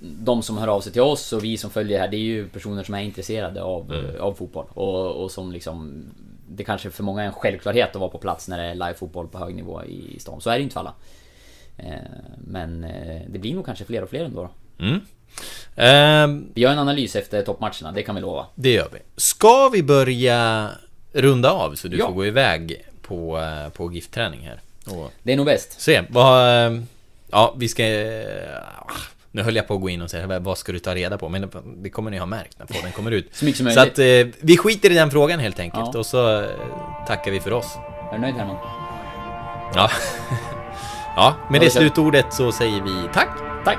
De som hör av sig till oss och vi som följer det här, det är ju personer som är intresserade av, Mm. av fotboll. Och, och som liksom Det kanske för många är en självklarhet att vara på plats när det är live-fotboll på hög nivå i stan. Så är det inte för alla. Eh, Men eh, det blir nog kanske fler och fler ändå då. Mm. Ehm, Vi gör en analys efter toppmatcherna, det kan vi lova. det gör vi. Ska vi börja runda av så du Ja. får gå iväg på, eh, på giftträning här? Och Det är nog bäst. se, vad... eh, Ja, vi ska... ah, Nu höll jag på att gå in och säga vad ska du ta reda på? Men det kommer ni ha märkt när podden kommer ut. Så mycket som Så möjligt. att eh, vi skiter i den frågan helt enkelt Ja. och så eh, tackar vi för oss. Är du nöjd Herman? Ja. ja, med det slutordet så säger vi tack. Tack!